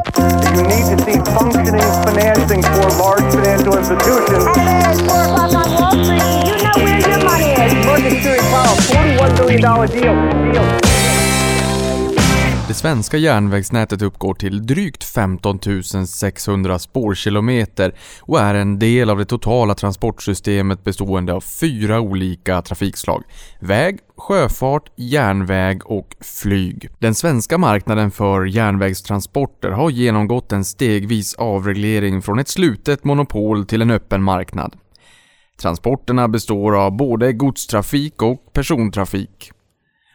You need to see functioning financing for large financial institutions. And then it's 4 o'clock on Wall Street. You know where your money is. Market Security Powell, $41 billion deal. deal. Det svenska järnvägsnätet uppgår till drygt 15 600 spårkilometer och är en del av det totala transportsystemet bestående av fyra olika trafikslag. Väg, sjöfart, järnväg och flyg. Den svenska marknaden för järnvägstransporter har genomgått en stegvis avreglering från ett slutet monopol till en öppen marknad. Transporterna består av både godstrafik och persontrafik.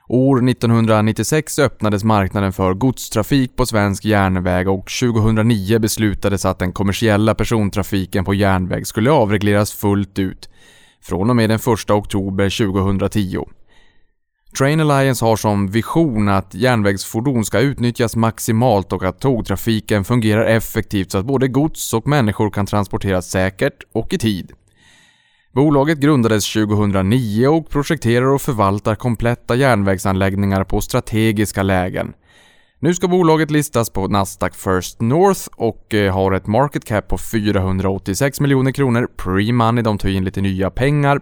År 1996 öppnades marknaden för godstrafik på svensk järnväg och 2009 beslutades att den kommersiella persontrafiken på järnväg skulle avregleras fullt ut från och med den 1 oktober 2010. Train Alliance har som vision att järnvägsfordon ska utnyttjas maximalt och att tågtrafiken fungerar effektivt så att både gods och människor kan transporteras säkert och i tid. Bolaget grundades 2009 och projekterar och förvaltar kompletta järnvägsanläggningar på strategiska lägen. Nu ska bolaget listas på Nasdaq First North och eh, har ett market cap på 486 miljoner kronor pre-money, de tar in lite nya pengar.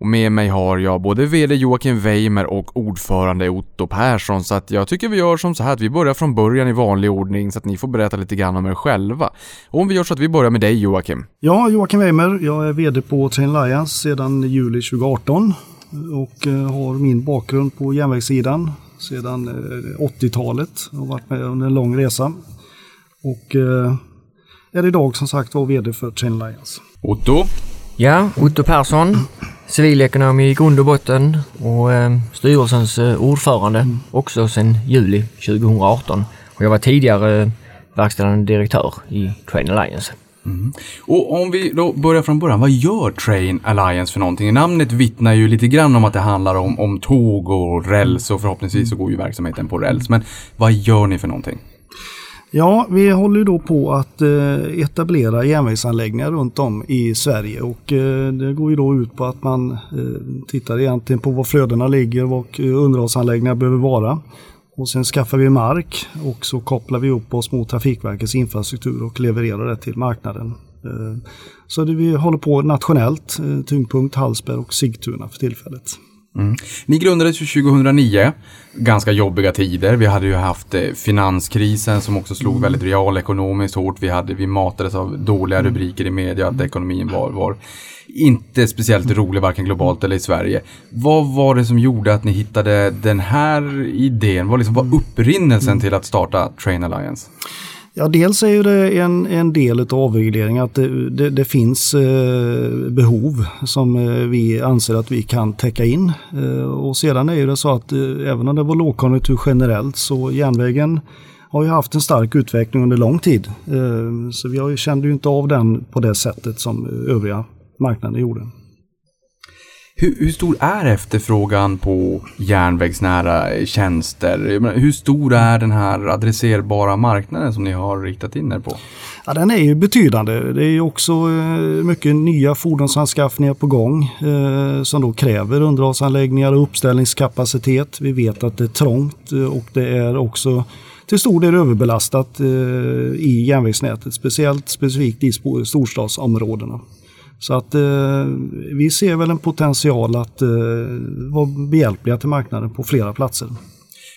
Och med mig har jag både VD Joakim Weimer och ordförande Otto Persson så att jag tycker vi gör som så här att vi börjar från början i vanlig ordning så att ni får berätta lite grann om er själva. Och om vi gör så att vi börjar med dig Joakim. Ja, Joakim Weimer. Jag är VD på Train Alliance sedan juli 2018 och eh, har min bakgrund på järnvägssidan sedan 80-talet och varit med under en lång resa. Och eh, är idag som sagt var VD för Train Alliance. Otto? Ja, Otto Persson, civilekonom i grund och botten och eh, styrelsens eh, ordförande också sedan juli 2018. Och jag var tidigare eh, verkställande direktör i Train Alliance. Och om vi då börjar från början, vad gör Train Alliance för någonting? Namnet vittnar ju lite grann om att det handlar om, om tåg och räls och förhoppningsvis så går ju verksamheten på räls. Men vad gör ni för någonting? Ja, vi håller då på att eh, etablera järnvägsanläggningar runt om i Sverige och eh, det går ju då ut på att man eh, tittar egentligen på var flödena ligger och underhållsanläggningar behöver vara. Och sen skaffar vi mark och så kopplar vi upp oss mot Trafikverkets infrastruktur och levererar det till marknaden. Så det vi håller på nationellt, tyngdpunkt Hallsberg och Sigtuna för tillfället. Ni grundades ju 2009, ganska jobbiga tider. Vi hade ju haft eh, finanskrisen som också slog väldigt realekonomiskt hårt. Vi, hade, vi matades av dåliga rubriker i media att ekonomin var, var inte speciellt rolig varken globalt eller i Sverige. Vad var det som gjorde att ni hittade den här idén? Vad liksom var upprinnelsen till att starta Train Alliance? Ja, dels är ju det en, en del av avregleringen att det, det, det finns eh, behov som eh, vi anser att vi kan täcka in. Eh, och sedan är ju det så att eh, även om det var lågkonjunktur generellt så järnvägen har ju haft en stark utveckling under lång tid. Eh, så vi har ju, kände ju inte av den på det sättet som övriga marknaden gjorde. Hur, hur stor är efterfrågan på järnvägsnära tjänster? Menar, hur stor är den här adresserbara marknaden som ni har riktat in er på? Ja, den är ju betydande. Det är ju också eh, mycket nya fordonsanskaffningar på gång eh, som då kräver underhållsanläggningar och uppställningskapacitet. Vi vet att det är trångt eh, och det är också till stor del överbelastat eh, i järnvägsnätet, speciellt specifikt i storstadsområdena. Så att eh, vi ser väl en potential att eh, vara behjälpliga till marknaden på flera platser.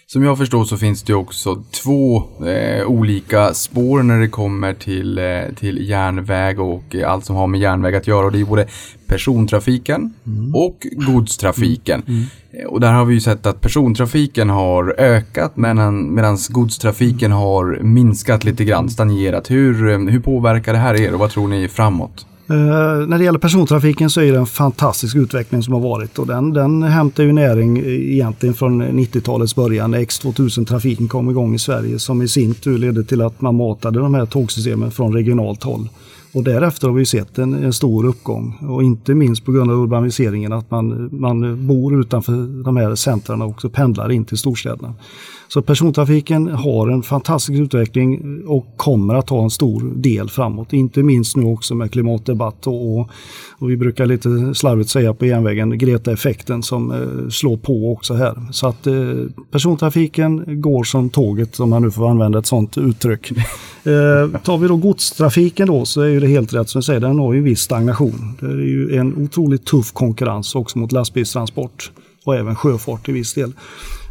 Som jag förstår så finns det också två eh, olika spår när det kommer till, eh, till järnväg och eh, allt som har med järnväg att göra. Och det är både persontrafiken och godstrafiken. Eh, Och där har vi ju sett att persontrafiken har ökat medan medans godstrafiken har minskat lite grann, stagnerat. Hur, eh, hur påverkar det här er och vad tror ni framåt? Eh, när det gäller persontrafiken så är det en fantastisk utveckling som har varit och den, den hämtar ju näring egentligen från 90-talets början när X2000-trafiken kom igång i Sverige som i sin tur ledde till att man matade de här tågsystemen från regionalt håll. Och därefter har vi sett en, en stor uppgång och inte minst på grund av urbaniseringen att man, man bor utanför de här centren och också pendlar in till storstäderna. Så persontrafiken har en fantastisk utveckling och kommer att ha en stor del framåt. Inte minst nu också med klimatdebatt och, och vi brukar lite slarvigt säga på järnvägen Greta-effekten som eh, slår på också här. Så att eh, persontrafiken går som tåget om man nu får använda ett sådant uttryck. Eh, tar vi då godstrafiken då så är det helt rätt som du säger, den har ju viss stagnation. Det är ju en otroligt tuff konkurrens också mot lastbilstransport och även sjöfart till viss del.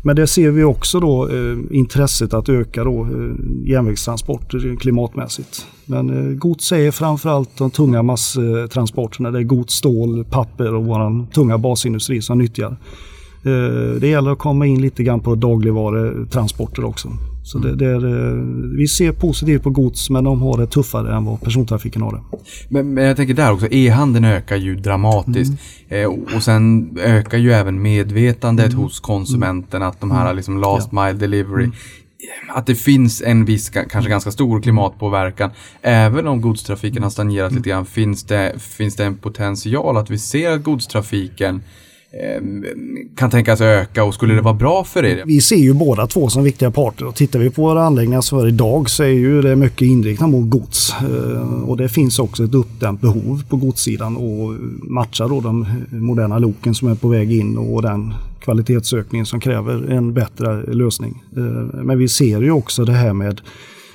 Men det ser vi också då eh, intresset att öka då, eh, järnvägstransporter klimatmässigt. Men eh, gods är framförallt de tunga masstransporterna. Det är gods, stål, papper och vår tunga basindustri som nyttjar. Eh, det gäller att komma in lite grann på dagligvarutransporter också. Så det, det är, eh, vi ser positivt på gods men de har det tuffare än vad persontrafiken har det. Men, men jag tänker där också, e-handeln ökar ju dramatiskt. Eh, och, sen ökar ju även medvetandet hos konsumenten att de här liksom last mile delivery att det finns en viss, kanske ganska stor klimatpåverkan. Även om godstrafiken har stagnerat lite grann finns det, finns det en potential att vi ser att godstrafiken Ehm, kan tänkas öka och skulle det vara bra för er? Vi ser ju båda två som viktiga parter och tittar vi på våra anläggningar som är idag så är ju det mycket inriktat mot gods. Ehm, och det finns också ett uppdämt behov på godssidan och matcha då de moderna loken som är på väg in och den kvalitetsökningen som kräver en bättre lösning. Ehm, men vi ser ju också det här med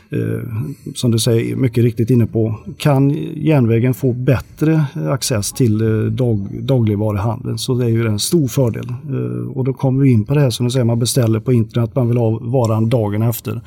Eh, som du säger mycket riktigt inne på, kan järnvägen få bättre access till eh, dag, dagligvaruhandeln så det är ju en stor fördel. Eh, och då kommer vi in på det här som du säger, man beställer på internet, man vill ha varan dagen efter.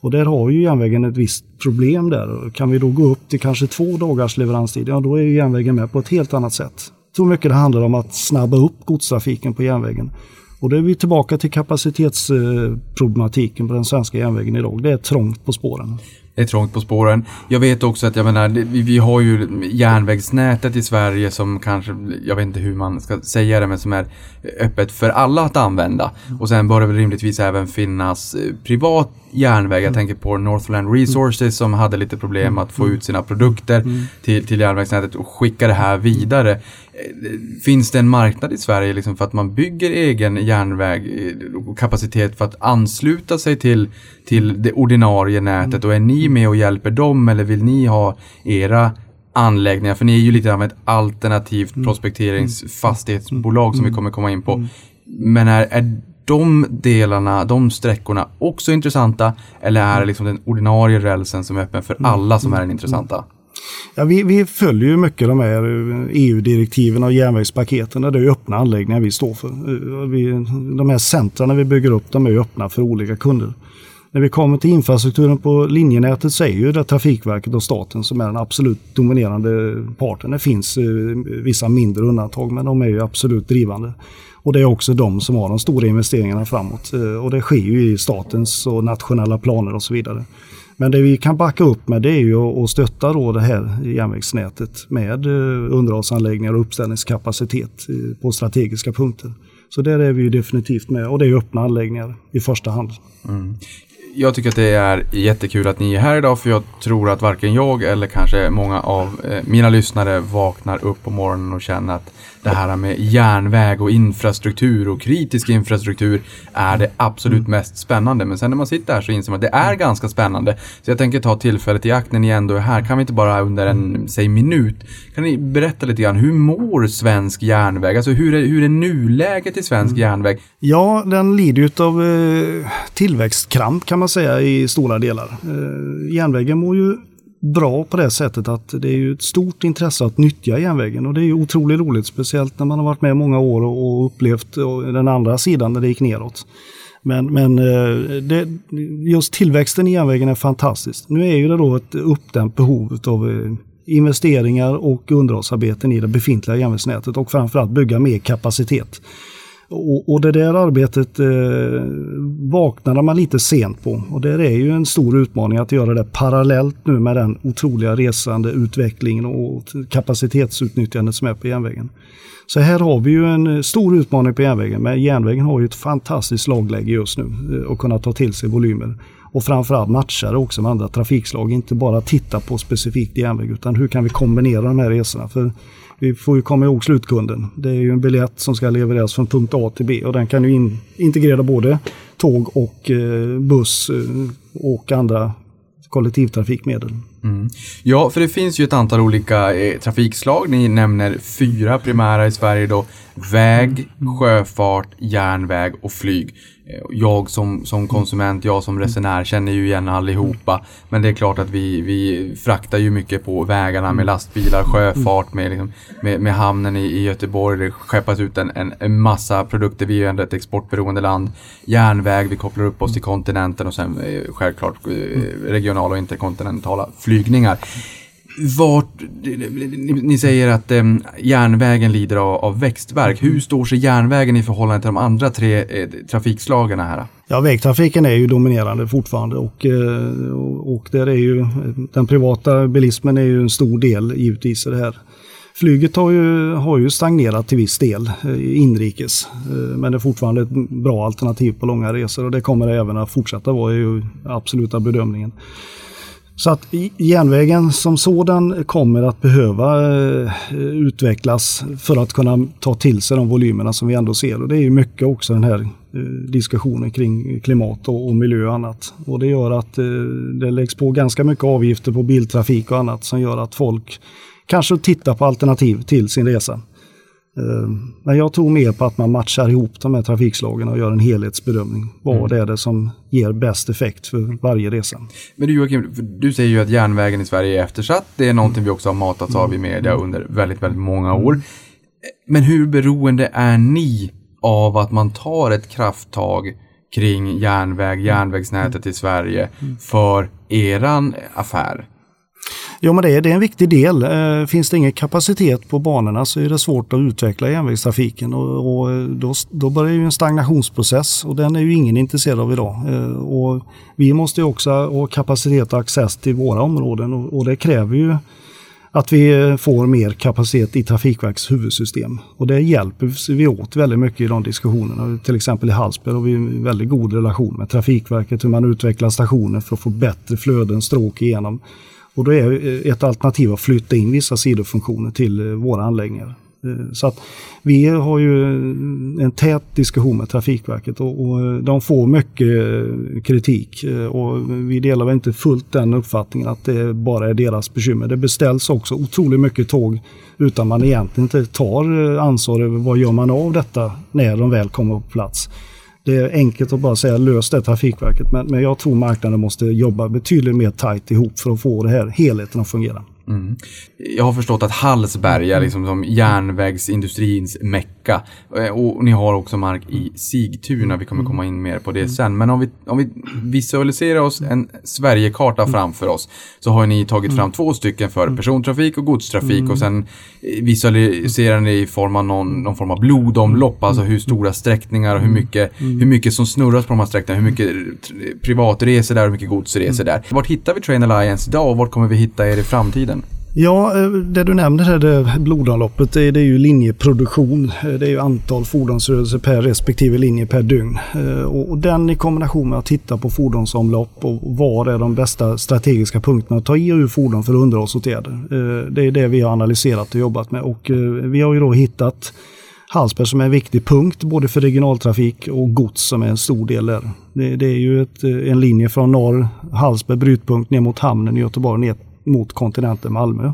Och där har ju järnvägen ett visst problem där. Kan vi då gå upp till kanske två dagars leveranstid, ja då är ju järnvägen med på ett helt annat sätt. Så mycket det handlar om att snabba upp godstrafiken på järnvägen. Och då är vi tillbaka till kapacitetsproblematiken på den svenska järnvägen idag. Det är trångt på spåren. Det är trångt på spåren. Jag vet också att jag menar, vi, har ju järnvägsnätet i Sverige som kanske, jag vet inte hur man ska säga det, men som är öppet för alla att använda. Och sen bör det väl rimligtvis även finnas eh, privat järnväg. Jag tänker på Northland Resources som hade lite problem att få ut sina produkter till, till järnvägsnätet och skicka det här vidare. Eh, Finns det en marknad i Sverige liksom för att man bygger egen järnväg och kapacitet för att ansluta sig till, till det ordinarie nätet? Och är ni med och hjälper dem eller vill ni ha era anläggningar? För ni är ju lite av ett alternativt prospekteringsfastighetsbolag som vi kommer komma in på. Men är, är de delarna, de sträckorna också intressanta eller är det liksom den ordinarie rälsen som är öppen för alla som är den intressanta? Ja, vi, vi följer ju mycket de här eh, EU-direktiven och järnvägspaketen. Det är ju öppna anläggningar vi står för. Eh, vi, de här centrarna vi bygger upp de är ju öppna för olika kunder. När vi kommer till infrastrukturen på linjenätet så är ju det Trafikverket och staten som är den absolut dominerande parten. Det finns eh, vissa mindre undantag men de är ju absolut drivande. Och det är också de som har de stora investeringarna framåt. Och det sker ju i statens och nationella planer och så vidare. Men det vi kan backa upp med det är ju att stötta då det här järnvägsnätet med eh, underhållsanläggningar och uppställningskapacitet eh, på strategiska punkter. Så där är vi ju definitivt med och det är öppna anläggningar i första hand. Mm. Jag tycker att det är jättekul att ni är här idag för jag tror att varken jag eller kanske många av eh, mina lyssnare vaknar upp på morgonen och känner att det här med järnväg och infrastruktur och kritisk infrastruktur är det absolut mest spännande. Men sen när man sitter här så inser man att det är ganska spännande. Så jag tänker ta tillfället i akt när ni ändå är här. Kan vi inte bara under en, säg minut, kan ni berätta lite grann, hur mår svensk järnväg? Alltså hur är, hur är nuläget i svensk järnväg? Ja, den lider ju av eh, tillväxtkramp kan man säga i stora delar. Eh, järnvägen mår ju bra på det sättet att det är ju ett stort intresse att nyttja järnvägen och det är ju otroligt roligt, speciellt när man har varit med många år och, upplevt den andra sidan när det gick neråt. Men, men eh, det, just tillväxten i järnvägen är fantastisk. Nu är ju det då ett uppdämt behov av eh, investeringar och underhållsarbeten i det befintliga järnvägsnätet och framförallt bygga mer kapacitet. Och, och det där arbetet eh, vaknade man lite sent på. Och det är ju en stor utmaning att göra det parallellt nu med den otroliga resande utvecklingen och kapacitetsutnyttjandet som är på järnvägen. Så här har vi ju en eh, stor utmaning på järnvägen, men järnvägen har ju ett fantastiskt slagläge just nu eh, och kunna ta till sig volymer. och framförallt matcha det också med andra trafikslag. Inte bara titta på specifikt järnväg utan hur kan vi kombinera de här resorna. För vi får ju komma ihåg slutkunden. Det är ju en biljett som ska levereras från punkt A till B och den kan ju in, integrera både tåg och eh, buss eh, och andra kollektivtrafikmedel. Mm. Ja, för det finns ju ett antal olika eh, trafikslag. Ni nämner fyra primära i Sverige då. Väg, sjöfart, järnväg och flyg. Jag som, som konsument, jag som resenär känner ju igen allihopa. Men det är klart att vi, vi fraktar ju mycket på vägarna med lastbilar, sjöfart, med, liksom, med, med hamnen i, i Göteborg. Det skeppas ut en, en, en massa produkter. Vi är ju ändå ett exportberoende land. Järnväg, vi kopplar upp oss till kontinenten och sen eh, självklart eh, regionala och interkontinentala flygningar. Vart, ni, säger att eh, järnvägen lider av, av växtverk. Hur står sig järnvägen i förhållande till de andra tre eh, trafikslagen här? Ja, vägtrafiken är ju dominerande fortfarande och, eh, och där är ju den privata bilismen är ju en stor del givetvis i det här. Flyget har ju, har ju stagnerat till viss del eh, inrikes, eh, men det är fortfarande ett bra alternativ på långa resor och det kommer det även att fortsätta vara, ju absoluta bedömningen. Så att järnvägen som sådan kommer att behöva eh, utvecklas för att kunna ta till sig de volymerna som vi ändå ser. Och det är ju mycket också den här eh, diskussionen kring klimat och, miljö och annat. Och det gör att eh, det läggs på ganska mycket avgifter på biltrafik och annat som gör att folk kanske tittar på alternativ till sin resa. Men jag tror mer på att man matchar ihop de här trafikslagen och gör en helhetsbedömning. Vad mm. är det som ger bäst effekt för varje resa? Men du Joakim, du säger ju att järnvägen i Sverige är eftersatt. Det är någonting vi också har matats av i media under väldigt, väldigt många år. Men hur beroende är ni av att man tar ett krafttag kring järnväg, järnvägsnätet i Sverige för eran affär? Jo, men det är, det är en viktig del. Eh, finns det ingen kapacitet på banorna så är det svårt att utveckla järnvägstrafiken och, och eh, då, då börjar ju en stagnationsprocess och den är ju ingen intresserad av idag. Eh, och vi måste ju också ha kapacitet och access till våra områden och, och det kräver ju att vi får mer kapacitet i Trafikverkets huvudsystem. Och det hjälper vi åt väldigt mycket i de diskussionerna. Till exempel i Hallsberg har vi en väldigt god relation med Trafikverket, hur man utvecklar stationer för att få bättre flöden, stråk igenom. Och då är eh, ett alternativ att flytta in vissa sidofunktioner till eh, våra anläggningar. Eh, så att vi har ju en tät diskussion med Trafikverket och, och de får mycket kritik och vi delar väl inte fullt den uppfattningen att det bara är deras bekymmer. Det beställs också otroligt mycket tåg utan man egentligen inte tar ansvar över vad gör man av detta när de väl kommer på plats. Det är enkelt att bara säga lös det Trafikverket men, men jag tror marknaden måste jobba betydligt mer tajt ihop för att få det här helheten att fungera. Mm. Jag har förstått att Hallsberg är liksom som järnvägsindustrins mecka. Eh, och ni har också mark i Sigtuna, vi kommer komma in mer på det sen. Men om vi, om vi visualiserar oss en Sverigekarta framför oss så har ni tagit fram två stycken för persontrafik och godstrafik. Och sen visualiserar ni i form av någon, någon form av blodomlopp, alltså hur stora sträckningar och hur mycket, hur mycket som snurras på de här sträckningarna, hur mycket privatresor där och hur mycket godsresor där. Vart hittar vi Train Alliance idag och vart kommer vi hitta er i framtiden? Ja, eh, det du nämner här, det blodomloppet, det är, det är ju linjeproduktion. Eh, det är ju antal fordonsrörelser per respektive linje per dygn. Eh, och den i kombination med att titta på fordonsomlopp och var är de bästa strategiska punkterna att ta i ur fordon för underhållsåtgärder. Det är det vi har analyserat och jobbat med och vi har ju då hittat Hallsberg som är en viktig punkt både för regionaltrafik och gods som är en stor del där. Det, det är ju ett, en linje från norr, Hallsberg brytpunkt ner mot hamnen i Göteborg ner mot kontinenten Malmö.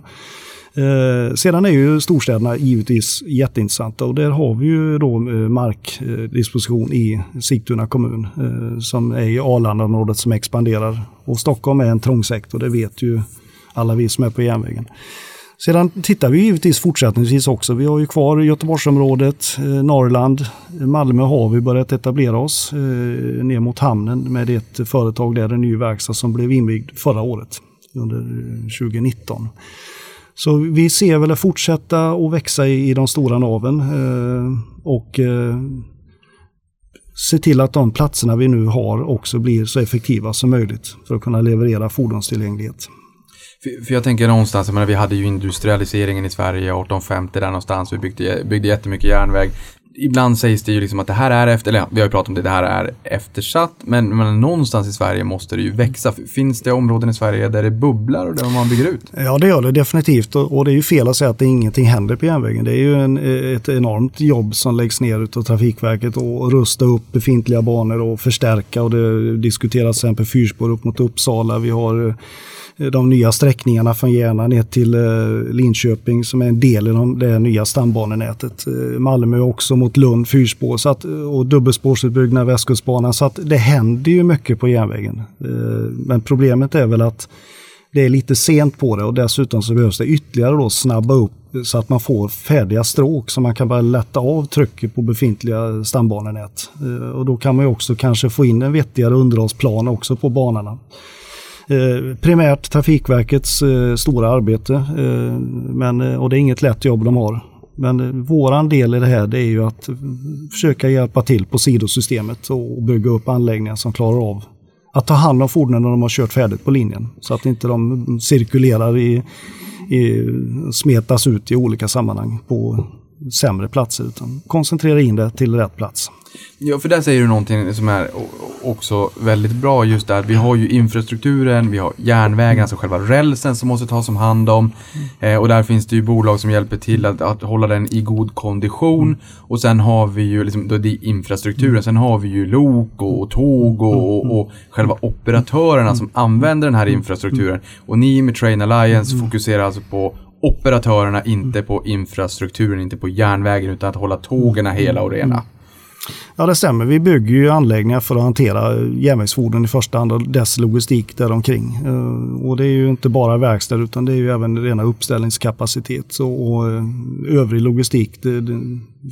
Eh, sedan är ju storstäderna givetvis jätteintressanta och där har vi ju då eh, markdisposition i Sigtuna kommun eh, som är i Arlandaområdet som expanderar. Och Stockholm är en trång sektor, det vet ju alla vi som är på järnvägen. Sedan tittar vi givetvis fortsättningsvis också. Vi har ju kvar Göteborgsområdet, eh, Norrland, Malmö har vi börjat etablera oss eh, ner mot hamnen med ett företag där, en ny verkstad som blev invigd förra året under eh, 2019. Så vi ser väl att fortsätta att växa i, de stora naven eh, och eh, se till att de platserna vi nu har också blir så effektiva som möjligt för att kunna leverera fordonstillgänglighet. För, jag tänker någonstans, jag menar, vi hade ju industrialiseringen i Sverige 1850 där någonstans. Vi byggde, byggde jättemycket järnväg ibland sägs det ju liksom att det här är efter, eller ja, vi har ju pratat om det, det här är eftersatt, men, men någonstans i Sverige måste det ju växa. Finns det områden i Sverige där det bubblar och där man bygger ut? Ja det gör det definitivt och, och det är ju fel att säga att det ingenting händer på järnvägen. Det är ju en, e, ett enormt jobb som läggs ner av Trafikverket och rusta upp befintliga banor och förstärka och det diskuteras till exempel fyrspår upp mot Uppsala. Vi har Eh, de nya sträckningarna från Järna ner till eh, Linköping som är en del i det nya stambanenätet. Eh, Malmö också mot Lund fyrspår så att, och dubbelspårsutbyggnad Västkustbanan. Så att det händer ju mycket på järnvägen. Men problemet är väl att det är lite sent på det och dessutom så behövs det ytterligare då snabba upp så att man får färdiga stråk så man kan börja lätta av trycket på befintliga stambanenät. Och då kan man ju också kanske få in en vettigare underhållsplan också på banorna. Eh, primärt Trafikverkets eh, stora arbete eh, men, eh, och det är inget lätt jobb de har. Men eh, våran del i det här det är ju att eh, försöka hjälpa till på sidosystemet och bygga upp anläggningar som klarar av att ta hand om fordonen när de har kört färdigt på linjen. Så att inte de cirkulerar i, i smetas ut i olika sammanhang på sämre platser utan koncentrera in det till rätt plats. Ja, för där säger du någonting som är också väldigt bra just där. Vi har ju infrastrukturen, vi har järnvägen, alltså själva rälsen som måste tas om hand om. Eh, och där finns det ju bolag som hjälper till att, att hålla den i god kondition. Och sen har vi ju liksom, då det är infrastrukturen, sen har vi ju lok och, och tåg och, och, och, själva operatörerna som använder den här infrastrukturen. Och ni med Train Alliance fokuserar alltså på operatörerna, inte på infrastrukturen, inte på järnvägen, utan att hålla tågen hela och rena. Ja det stämmer. Vi bygger ju anläggningar för att hantera järnvägsfordon i första hand och dess logistik däromkring. Eh, och det är ju inte bara verkstad utan det är ju även rena uppställningskapacitet och eh, övrig logistik.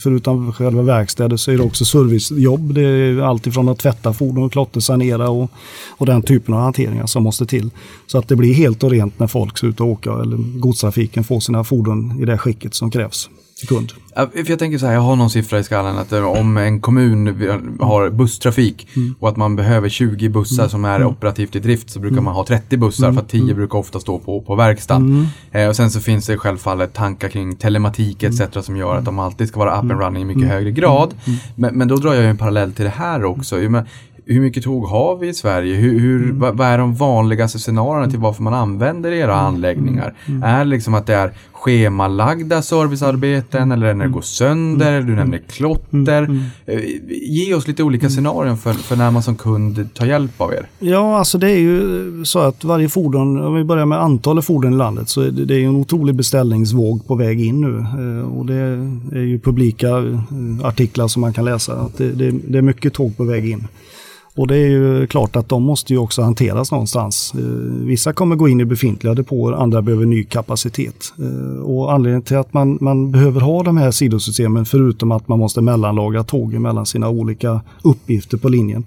Förutom själva verkstäder så är det också servicejobb. Det är allt ifrån att tvätta fordon, klottersanera och, och den typen av hanteringar som måste till. Så att det blir helt och rent när folk ska ut och åka eller godstrafiken får sina fordon i det skicket som krävs kund. För jag tänker så här, jag har någon siffra i skallen att om en kommun har busstrafik mm. och att man behöver 20 bussar mm. som är mm. operativt i drift så brukar mm. man ha 30 bussar mm. för att 10 mm. brukar ofta stå på, på verkstaden. Eh, och sen så finns det självfallet tankar kring telematik etc. som gör att de alltid ska vara up and running i mycket högre grad. Men, men, då drar jag en parallell till det här också. Hur mycket tåg har vi i Sverige? Hur, hur, vad, vad är de vanligaste scenarierna till varför man använder era anläggningar? Är det liksom att det är schemalagda servicearbeten eller när det går sönder, du nämner klotter. Eh, ge oss lite olika scenarion för, för när man som kund tar hjälp av er. Ja, alltså det är ju så att varje fordon, om vi börjar med antalet fordon i landet, så är det, det är en otrolig beställningsvåg på väg in nu. Eh, och det är ju publika eh, artiklar som man kan läsa. Att det, det, det är mycket tåg på väg in. Och det är ju klart att de måste ju också hanteras någonstans. Eh, vissa kommer gå in i befintliga depåer, andra behöver ny kapacitet. Eh, och anledningen till att man, man behöver ha de här sidosystemen, förutom att man måste mellanlagra tågen mellan sina olika uppgifter på linjen,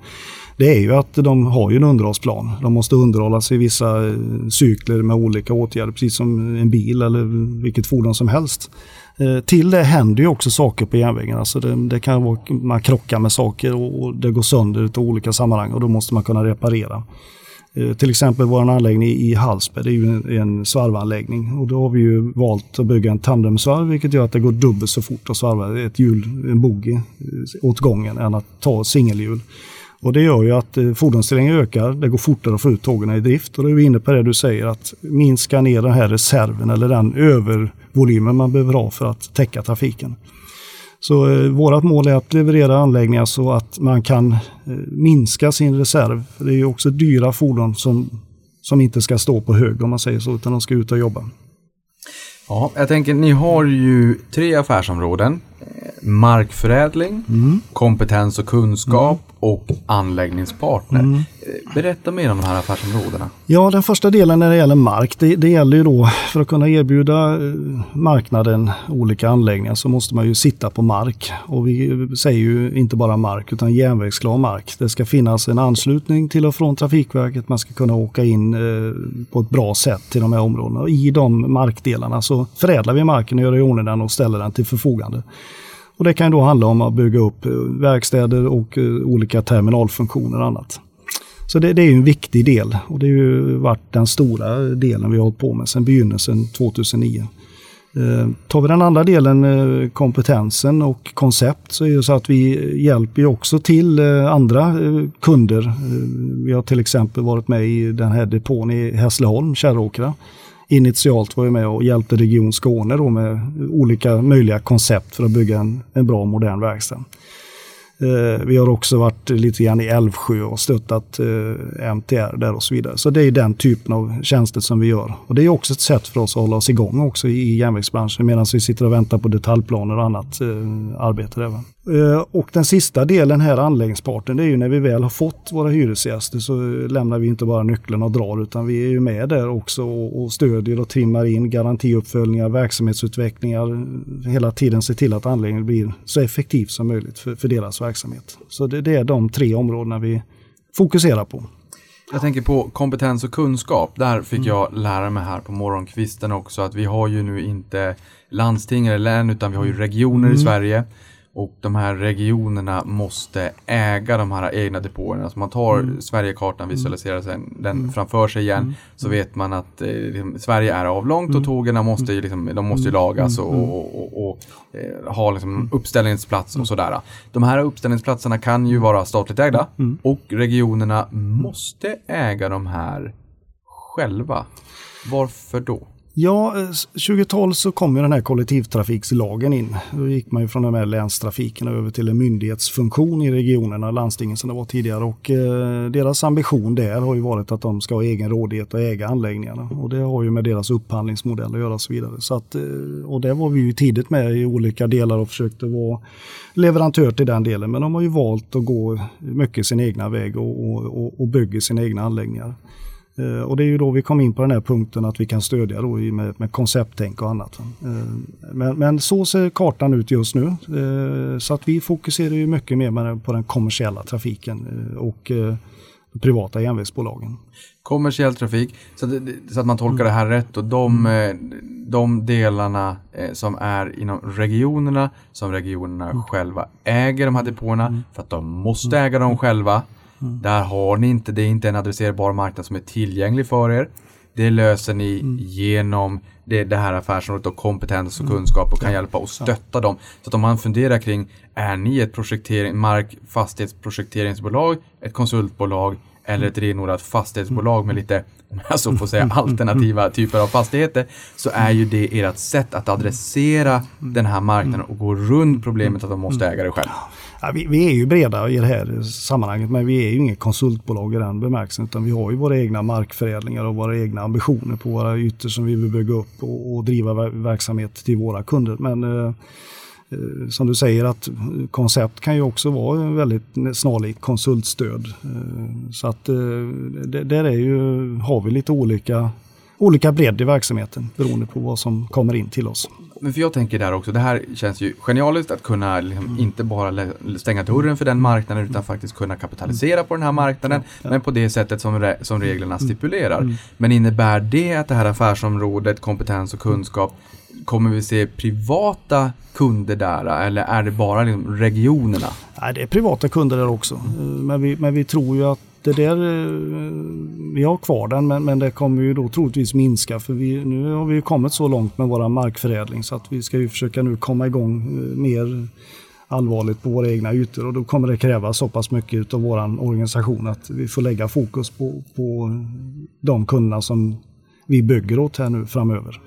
det är ju att de har ju en underhållsplan. De måste underhållas i vissa eh, cykler med olika åtgärder, precis som en bil eller vilket fordon som helst. Eh, till det händer ju också saker på järnvägen. Alltså det, det kan vara, man krockar med saker och, det går sönder i olika sammanhang och då måste man kunna reparera. Eh, till exempel vår anläggning i Hallsberg, det är ju en, en svarvanläggning och då har vi ju valt att bygga en tandemsvarv vilket gör att det går dubbelt så fort att svarva ett hjul, en bogey åt gången än att ta singelhjul. Och det gör ju att eh, fordonsterrängen ökar, det går fortare att få ut tågen i drift. Och då är vi inne på det du säger att minska ner den här reserven eller den övervolymen man behöver ha för att täcka trafiken. Så eh, vårt mål är att leverera anläggningar så att man kan eh, minska sin reserv. Det är ju också dyra fordon som, som inte ska stå på hög om man säger så, utan de ska ut och jobba. Ja, jag tänker ni har ju tre affärsområden. Markförädling, mm. kompetens och kunskap mm. och anläggningspartner. Mm. Berätta mer om de här affärsområdena. Ja, den första delen när det gäller mark, det, det, gäller ju då för att kunna erbjuda eh, marknaden olika anläggningar så måste man ju sitta på mark. Och vi säger ju inte bara mark utan järnvägsklar mark. Det ska finnas en anslutning till och från Trafikverket. Man ska kunna åka in eh, på ett bra sätt till de här områdena. Och I de markdelarna så förädlar vi marken och gör i ordning den och ställer den till förfogande. Och Det kan då handla om att bygga upp eh, verkstäder och eh, olika terminalfunktioner och annat. Så det, det, är en viktig del och det har ju varit den stora delen vi har hållit på med sedan begynnelsen 2009. Eh, tar vi den andra delen, eh, kompetensen och koncept, så är det så att vi hjälper också till eh, andra eh, kunder. Vi har till exempel varit med i den här depån i Hässleholm, Kärråkra. Initialt var vi med och hjälpte Region Skåne då med olika möjliga koncept för att bygga en, en bra modern verkstad. Eh, Vi har också varit lite grann i Älvsjö och stöttat eh, MTR där och så vidare. Så det är den typen av tjänster som vi gör. Och det är också ett sätt för oss att hålla oss igång också i järnvägsbranschen medan vi sitter och väntar på detaljplaner och annat eh, arbete. Där, och den sista delen här, anläggningsparten, det är ju när vi väl har fått våra hyresgäster så lämnar vi inte bara nycklarna och drar utan vi är ju med där också och stödjer och trimmar in garantiuppföljningar, verksamhetsutvecklingar. Hela tiden se till att anläggningen blir så effektiv som möjligt för, för deras verksamhet. Så det, det är de tre områdena vi fokuserar på. Jag tänker på kompetens och kunskap. Där fick jag lära mig här på morgonkvisten också att vi har ju nu inte landsting eller län utan vi har ju regioner i Sverige. Och de här regionerna måste äga de här egna depåerna. Så man tar Sverigekartan, visualiserar sen den framför sig igen. Så vet man att eh, liksom, Sverige är avlångt och tågen måste ju, liksom, de måste ju lagas och, och, och, och eh, ha liksom, uppställningsplats och sådär. De här uppställningsplatserna kan ju vara statligt ägda och regionerna måste äga de här själva. Varför då? Ja, eh, 2012 så kom ju den här kollektivtrafikslagen in. Då gick man ju från den här länstrafiken över till en myndighetsfunktion i regionerna, landstingen som det var tidigare. Och eh, deras ambition där har ju varit att de ska ha egen rådighet och äga anläggningarna. Och det har ju med deras upphandlingsmodell att göra och så vidare. Så att, eh, och där var vi ju tidigt med i olika delar och försökte vara leverantör till den delen. Men de har ju valt att gå mycket sin egna väg och, och, och, och bygger sina egna anläggningar. Eh, Och det är ju då vi kom in på den här punkten att vi kan stödja då med, med koncepttänk och annat. Eh, Men, men så ser kartan ut just nu. Eh, Så att vi fokuserar ju mycket mer på den kommersiella trafiken och privata järnvägsbolagen. kommersiell trafik. Så att, så att man tolkar det här rätt. Och de, eh, de delarna som är inom regionerna, som regionerna själva äger de här depåerna, för att de måste äga dem själva. Där har ni inte, det är inte en adresserbar marknad som är tillgänglig för er. Det löser ni genom det, det här affärsområdet och kompetens och kunskap och kan hjälpa och stötta dem. Så att om man funderar kring, är ni ett projektering, mark, fastighetsprojekteringsbolag, ett konsultbolag eller ett renodlat fastighetsbolag med lite, om jag så får säga, alternativa typer av fastigheter, så är ju det ert sätt att adressera den här marknaden och gå runt problemet att de måste äga det själv. Ja, vi, vi är ju breda i det här sammanhanget men vi är ju inget konsultbolag i den bemärkelsen utan vi har ju våra egna markförädlingar och våra egna ambitioner på våra ytor som vi vill bygga upp och, och driva verksamhet till våra kunder. Men eh, eh, som du säger att koncept kan ju också vara väldigt snarlikt konsultstöd. Eh, så att eh, det, där är ju, har vi lite olika olika bredd i verksamheten beroende på vad som kommer in till oss. Men för jag tänker där också, det här känns ju genialiskt att kunna liksom inte bara stänga dörren för den marknaden utan faktiskt kunna kapitalisera på den här marknaden. Men på det sättet som, re- som reglerna stipulerar. Men innebär det att det här affärsområdet, kompetens och kunskap, kommer vi se privata kunder där eller är det bara liksom regionerna? Nej, det är privata kunder där också. Men vi, men vi tror ju att det där, eh, vi har kvar den men, men det kommer ju då troligtvis minska för vi, nu har vi ju kommit så långt med vår markförädling så att vi ska ju försöka nu komma igång eh, mer allvarligt på våra egna ytor och då kommer det kräva så pass mycket av vår organisation att vi får lägga fokus på, på de kunderna som vi bygger åt här nu framöver.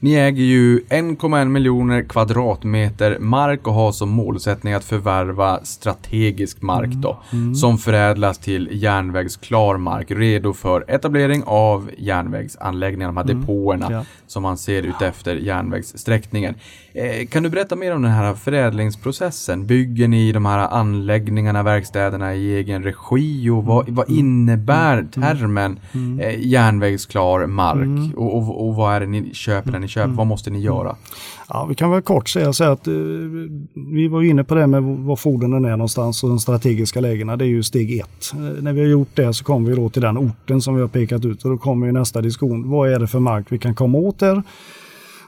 Ni äger ju 1,1 miljoner kvadratmeter mark och har som målsättning att förvärva strategisk mark då. Som förädlas till järnvägsklar mark, redo för etablering av järnvägsanläggningar, de här depåerna Ja. som man ser utefter järnvägssträckningen. Eh, kan du berätta mer om den här förädlingsprocessen? Bygger ni de här anläggningarna, verkstäderna i egen regi och vad, vad innebär termen eh, järnvägsklar mark? Och, och, och vad är det ni köper när ni köper? Vad måste ni göra? Ja, vi kan väl kort säga så att eh, vi var inne på det med var fordonen är någonstans och de strategiska lägena. Det är ju steg ett. När vi har gjort det så kommer vi då till den orten som vi har pekat ut och då kommer ju nästa diskussion. Vad är det för mark vi kan komma åt där?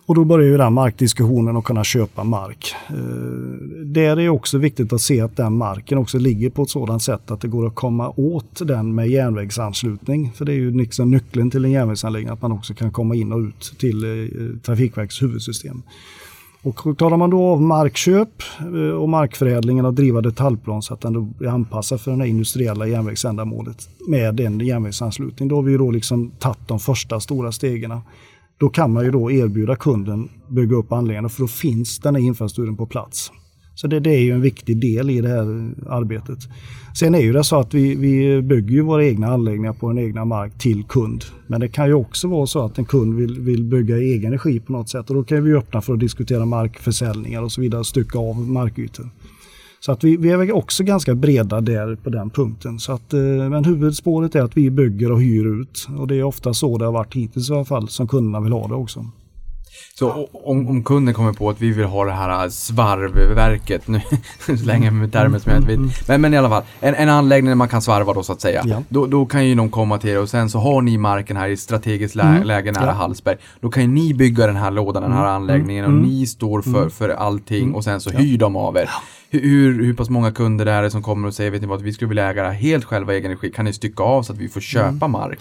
Och då börjar ju den markdiskussionen att kunna köpa mark. Eh, där är det också viktigt att se att den marken också ligger på ett sådant sätt att det går att komma åt den med järnvägsanslutning. För det är ju liksom nyckeln till en järnvägsanläggning att man också kan komma in och ut till eh, Trafikverkets huvudsystem. Och talar man då av markköp eh, och markförädlingen och driva detaljplan så att den då är anpassad för det här industriella järnvägsändamålet med en järnvägsanslutning. Då har vi ju då liksom tagit de första stora stegen. Då kan man ju då erbjuda kunden bygga upp anläggningen för då finns den här infrastrukturen på plats. Så det, det, är ju en viktig del i det här arbetet. Sen är ju det så att vi, vi bygger ju våra egna anläggningar på en egna mark till kund. Men det kan ju också vara så att en kund vill, vill bygga i egen regi på något sätt och då kan vi öppna för att diskutera markförsäljningar och så vidare, stycka av markytor. Så att vi, vi är också ganska breda där på den punkten. Så att, eh, men huvudspåret är att vi bygger och hyr ut och det är ofta så det har varit hittills i alla fall som kunderna vill ha det också. Så om, om, kunden kommer på att vi vill ha det här svarvverket, nu slänger jag med termer som jag inte vet. Men, men i alla fall, en, en anläggning där man kan svarva då så att säga. Ja. Då, då kan ju någon komma till er och sen så har ni marken här i strategiskt lä mm. läge nära ja. Hallsberg. Då kan ju ni bygga den här lådan, den här mm. anläggningen och mm. ni står för, mm. för allting mm. och sen så hyr de av er. Hur, hur, pass många kunder är det som kommer och säger, vet ni vad, vi skulle vilja äga det helt själva i egen regi. Kan ni stycka av så att vi får köpa mark?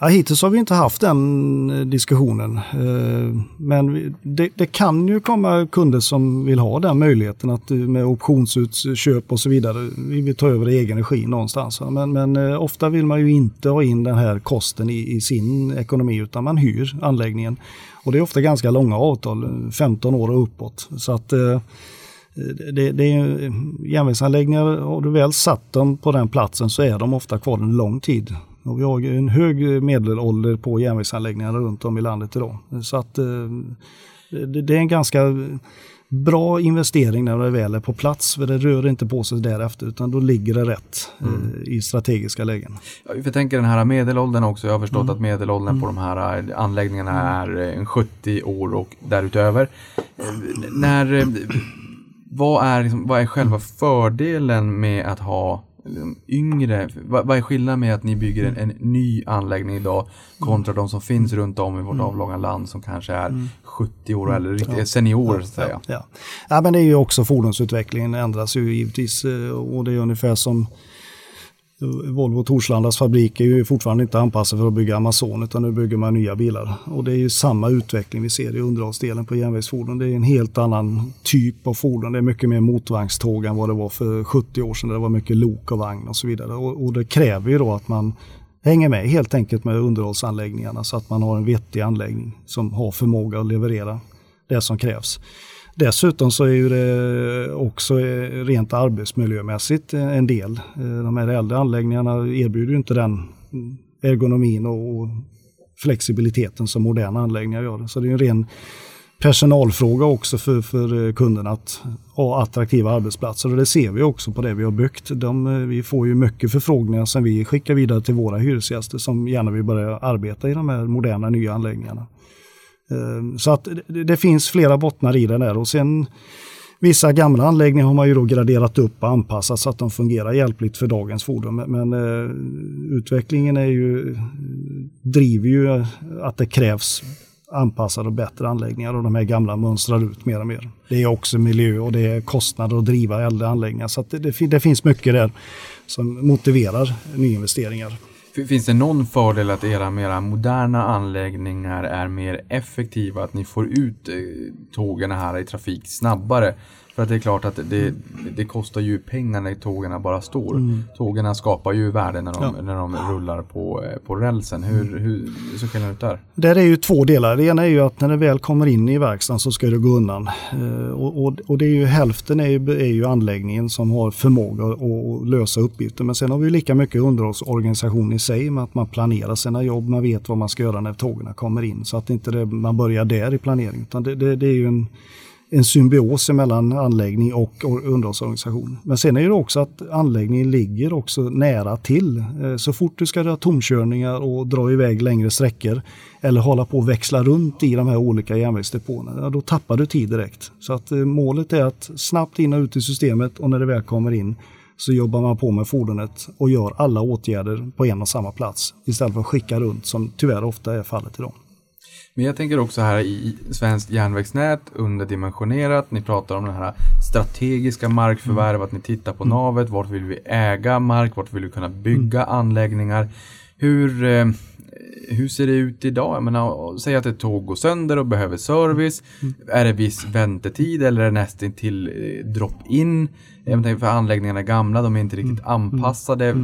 Ja, hittills har vi inte haft den eh, diskussionen. Eh, men det, det, kan ju komma kunder som vill ha den möjligheten att eh, med optionsutköp och så vidare. Vi vill ta över egen regi någonstans. Men, men ofta vill man ju inte ha in den här kosten i, i, sin ekonomi utan man hyr anläggningen. Och det är ofta ganska långa avtal, 15 år och uppåt. Så att det, det är järnvägsanläggningar, har du väl satt dem på den platsen så är de ofta kvar en lång tid. Och vi har en hög medelålder på järnvägsanläggningarna runt om i landet idag. Så att eh, det är en ganska bra investering när det väl är på plats. För det rör inte på sig därefter utan då ligger det rätt eh, mm. i strategiska lägen. Jag tänker den här medelåldern också. Jag har förstått mm. att medelåldern mm. på de här eh, anläggningarna är 70 år och därutöver. När, vad, är, liksom, vad är själva fördelen med att ha yngre, vad, vad är skillnaden med att ni bygger en, en, ny anläggning idag kontra de som finns runt om i vårt mm. avlånga land som kanske är mm. 70 år eller riktigt ja. seniorer så att säga? Ja, ja. ja, men det är ju också fordonsutvecklingen ändras ju givetvis eh, och det är ungefär som Volvo Torslandas fabrik är ju fortfarande inte anpassad för att bygga Amazon utan nu bygger man nya bilar. Och det är ju samma utveckling vi ser i underhållsdelen på järnvägsfordon. Det är en helt annan typ av fordon. Det är mycket mer motorvagnståg än vad det var för 70 år sedan. Det var mycket lok och vagn och så vidare. Och, och det kräver ju då att man hänger med helt enkelt med underhållsanläggningarna så att man har en vettig anläggning som har förmåga att leverera det som krävs. Dessutom så är det också eh, rent arbetsmiljömässigt eh, en del. Eh, de här äldre anläggningarna erbjuder ju inte den ergonomin och flexibiliteten som moderna anläggningar gör. Så det är en ren personalfråga också för, för kunderna att ha attraktiva arbetsplatser och det ser vi också på det vi har byggt. De, vi får ju mycket förfrågningar som vi skickar vidare till våra hyresgäster som gärna vill börja arbeta i de här moderna nya anläggningarna. Ehm, så att det finns flera bottnar i det där och sen Vissa gamla anläggningar har man ju då graderat upp och anpassat så att de fungerar hjälpligt för dagens fordon. Men eh, utvecklingen är ju, driver ju att det krävs anpassade och bättre anläggningar och de här gamla mönstrar ut mer och mer. Det är också miljö och det är kostnader att driva äldre anläggningar. Så det, det, det finns mycket där som motiverar nyinvesteringar. Finns det någon fördel att era mera moderna anläggningar är mer effektiva, att ni får ut eh, tågen här i trafik snabbare? För att det är klart att det, det kostar ju pengar när tågen bara står. Mm. Tågen skapar ju värde när de, ja. när de rullar på, eh, på rälsen. Hur, mm. hur ser skillnaden ut där? Där är ju två delar. Det ena är ju att när det väl kommer in i verkstaden så ska det gå undan. Eh, och, och, och, det är ju hälften är ju, är ju anläggningen som har förmåga att lösa uppgifter. Men sen har vi lika mycket underhållsorganisation i sig med att man planerar sina jobb. Man vet vad man ska göra när tågen kommer in. Så att inte det, man börjar där i planeringen. Utan det, det, det är ju en en symbios mellan anläggning och underhållsorganisation. Men sen är det också att anläggningen ligger också nära till. Eh, så fort du ska göra tomkörningar och dra iväg längre sträckor eller hålla på och växla runt i de här olika järnvägsdepåerna, då tappar du tid direkt. Så att eh, målet är att snabbt in och ut i systemet och när det väl kommer in så jobbar man på med fordonet och gör alla åtgärder på en och samma plats istället för att skicka runt som tyvärr ofta är fallet idag. Men jag tänker också här i svenskt järnvägsnät, underdimensionerat. Ni pratar om den här strategiska markförvärv, att ni tittar på navet. Vart vill vi äga mark? Vart vill vi kunna bygga anläggningar? Hur, eh, hur ser det ut idag? Jag menar, säg att ett tåg går sönder och behöver service. Är det viss väntetid eller är det nästan till eh, drop-in? Jag för anläggningarna är gamla, de är inte riktigt anpassade.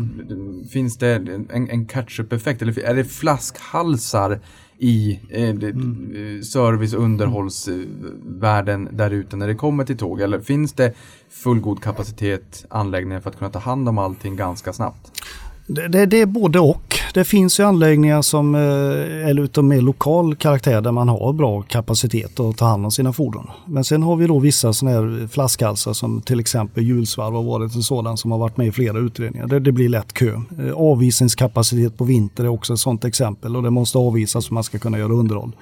Finns det en, en catch-up-effekt eller är det flaskhalsar i eh, det- eh, service och underhållsvärlden där ute när det kommer till tåg? Eller finns det fullgod kapacitet anläggningar för att kunna ta hand om allting ganska snabbt? Det, det, det är både och. Det finns ju anläggningar som eh, är utav mer lokal karaktär där man har bra kapacitet att ta hand om sina fordon. Men sen har vi då vissa sådana här flaskhalsar som till exempel hjulsvarv har varit en sådan som har varit med i flera utredningar. Det, det blir lätt kö. Eh, Avvisningskapacitet på vinter är också ett sådant exempel och det måste avvisas för man ska kunna göra underhåll.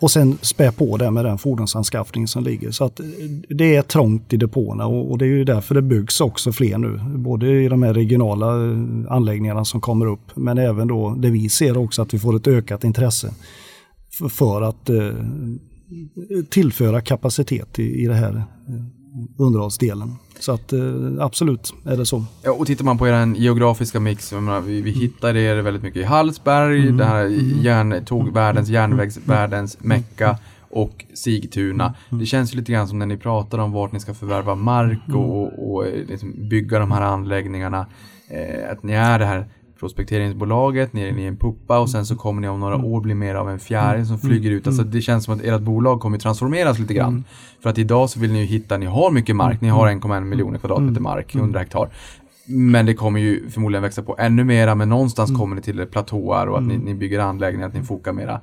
Och sen spä på det med den fordonsanskaffning som ligger. Så att eh, det är trångt i depåerna och och det är ju därför det byggs också fler nu. Både i de här regionala eh, anläggningarna som kommer upp men även då det vi ser också att vi får ett ökat intresse för- för att eh, tillföra kapacitet i, i det här eh, underhållsdelen. Så att eh, absolut är det så. Ja, och tittar man på er geografiska mix, menar, vi, vi hittar er väldigt mycket i Hallsberg, det här järn, tågvärldens, järnvägsvärldens Mecka och Sigtuna. Det känns ju lite grann som när ni pratar om vart ni ska förvärva mark och, och, och eh, liksom bygga de här anläggningarna. Eh, att ni är det här prospekteringsbolaget, ni är, ni är en puppa och sen så kommer ni om några år bli mer av en fjäril som flyger ut. Alltså det känns som att ert bolag kommer transformeras lite grann. För att idag så vill ni ju hitta, ni har mycket mark, ni har 1,1 miljoner kvadratmeter mark, 100 hektar. Men det kommer ju förmodligen växa på ännu mera, men någonstans kommer ni till platåar och att ni, ni bygger anläggningar, att ni fokar mera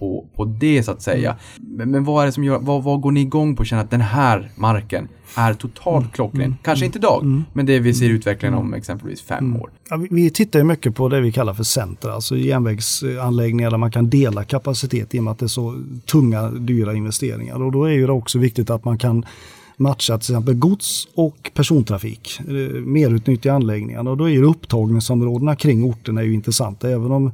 på, på det så att säga. Men, men vad är det som gör, vad, vad går ni igång på och känner att den här marken är totalt klockren? Kanske inte idag, men det vi ser utvecklingen om exempelvis fem år. Ja, vi- vi tittar ju mycket på det vi kallar för center, alltså järnvägsanläggningar där man kan dela kapacitet i och med att det är så tunga, dyra investeringar. Och då är ju det också viktigt att man kan matcha till exempel gods och persontrafik, eh, merutnyttja anläggningarna. Och då är ju upptagningsområdena kring orterna är ju intressanta, även om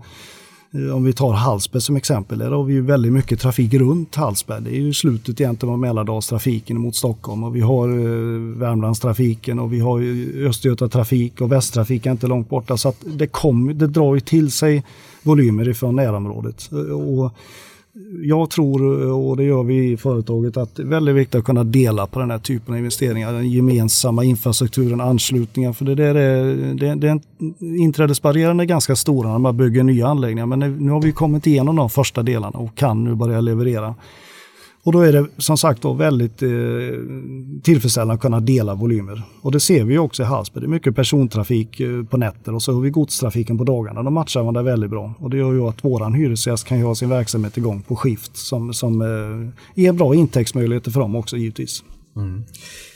Eh, om vi tar Hallsberg som exempel, där har vi ju väldigt mycket trafik runt Hallsberg. Det är ju slutet egentligen av Mälardalstrafiken mot Stockholm och vi har eh, Värmlandstrafiken och vi har Östgötatrafik Östergötatrafik och Västtrafik är inte långt borta. Så att det, kom, det drar ju till sig volymer ifrån närområdet. Eh, och jag tror, och det gör vi i företaget, att det är väldigt viktigt att kunna dela på den här typen av investeringar. Den gemensamma infrastrukturen, anslutningar. För det, där är, det, det är, inträdesbarriären är ganska stora när man bygger nya anläggningar. Men nu har vi kommit igenom de första delarna och kan nu börja leverera. Och då är det som sagt då väldigt eh, tillfredsställande att kunna dela volymer. Och det ser vi också i Hallsberg. Det är mycket persontrafik eh, på nätter och så har vi godstrafiken på dagarna. De matchar varandra väldigt bra. Och det gör ju att våran hyresgäst kan ju ha sin verksamhet igång på skift som, som eh, ger bra intäktsmöjligheter för dem också givetvis.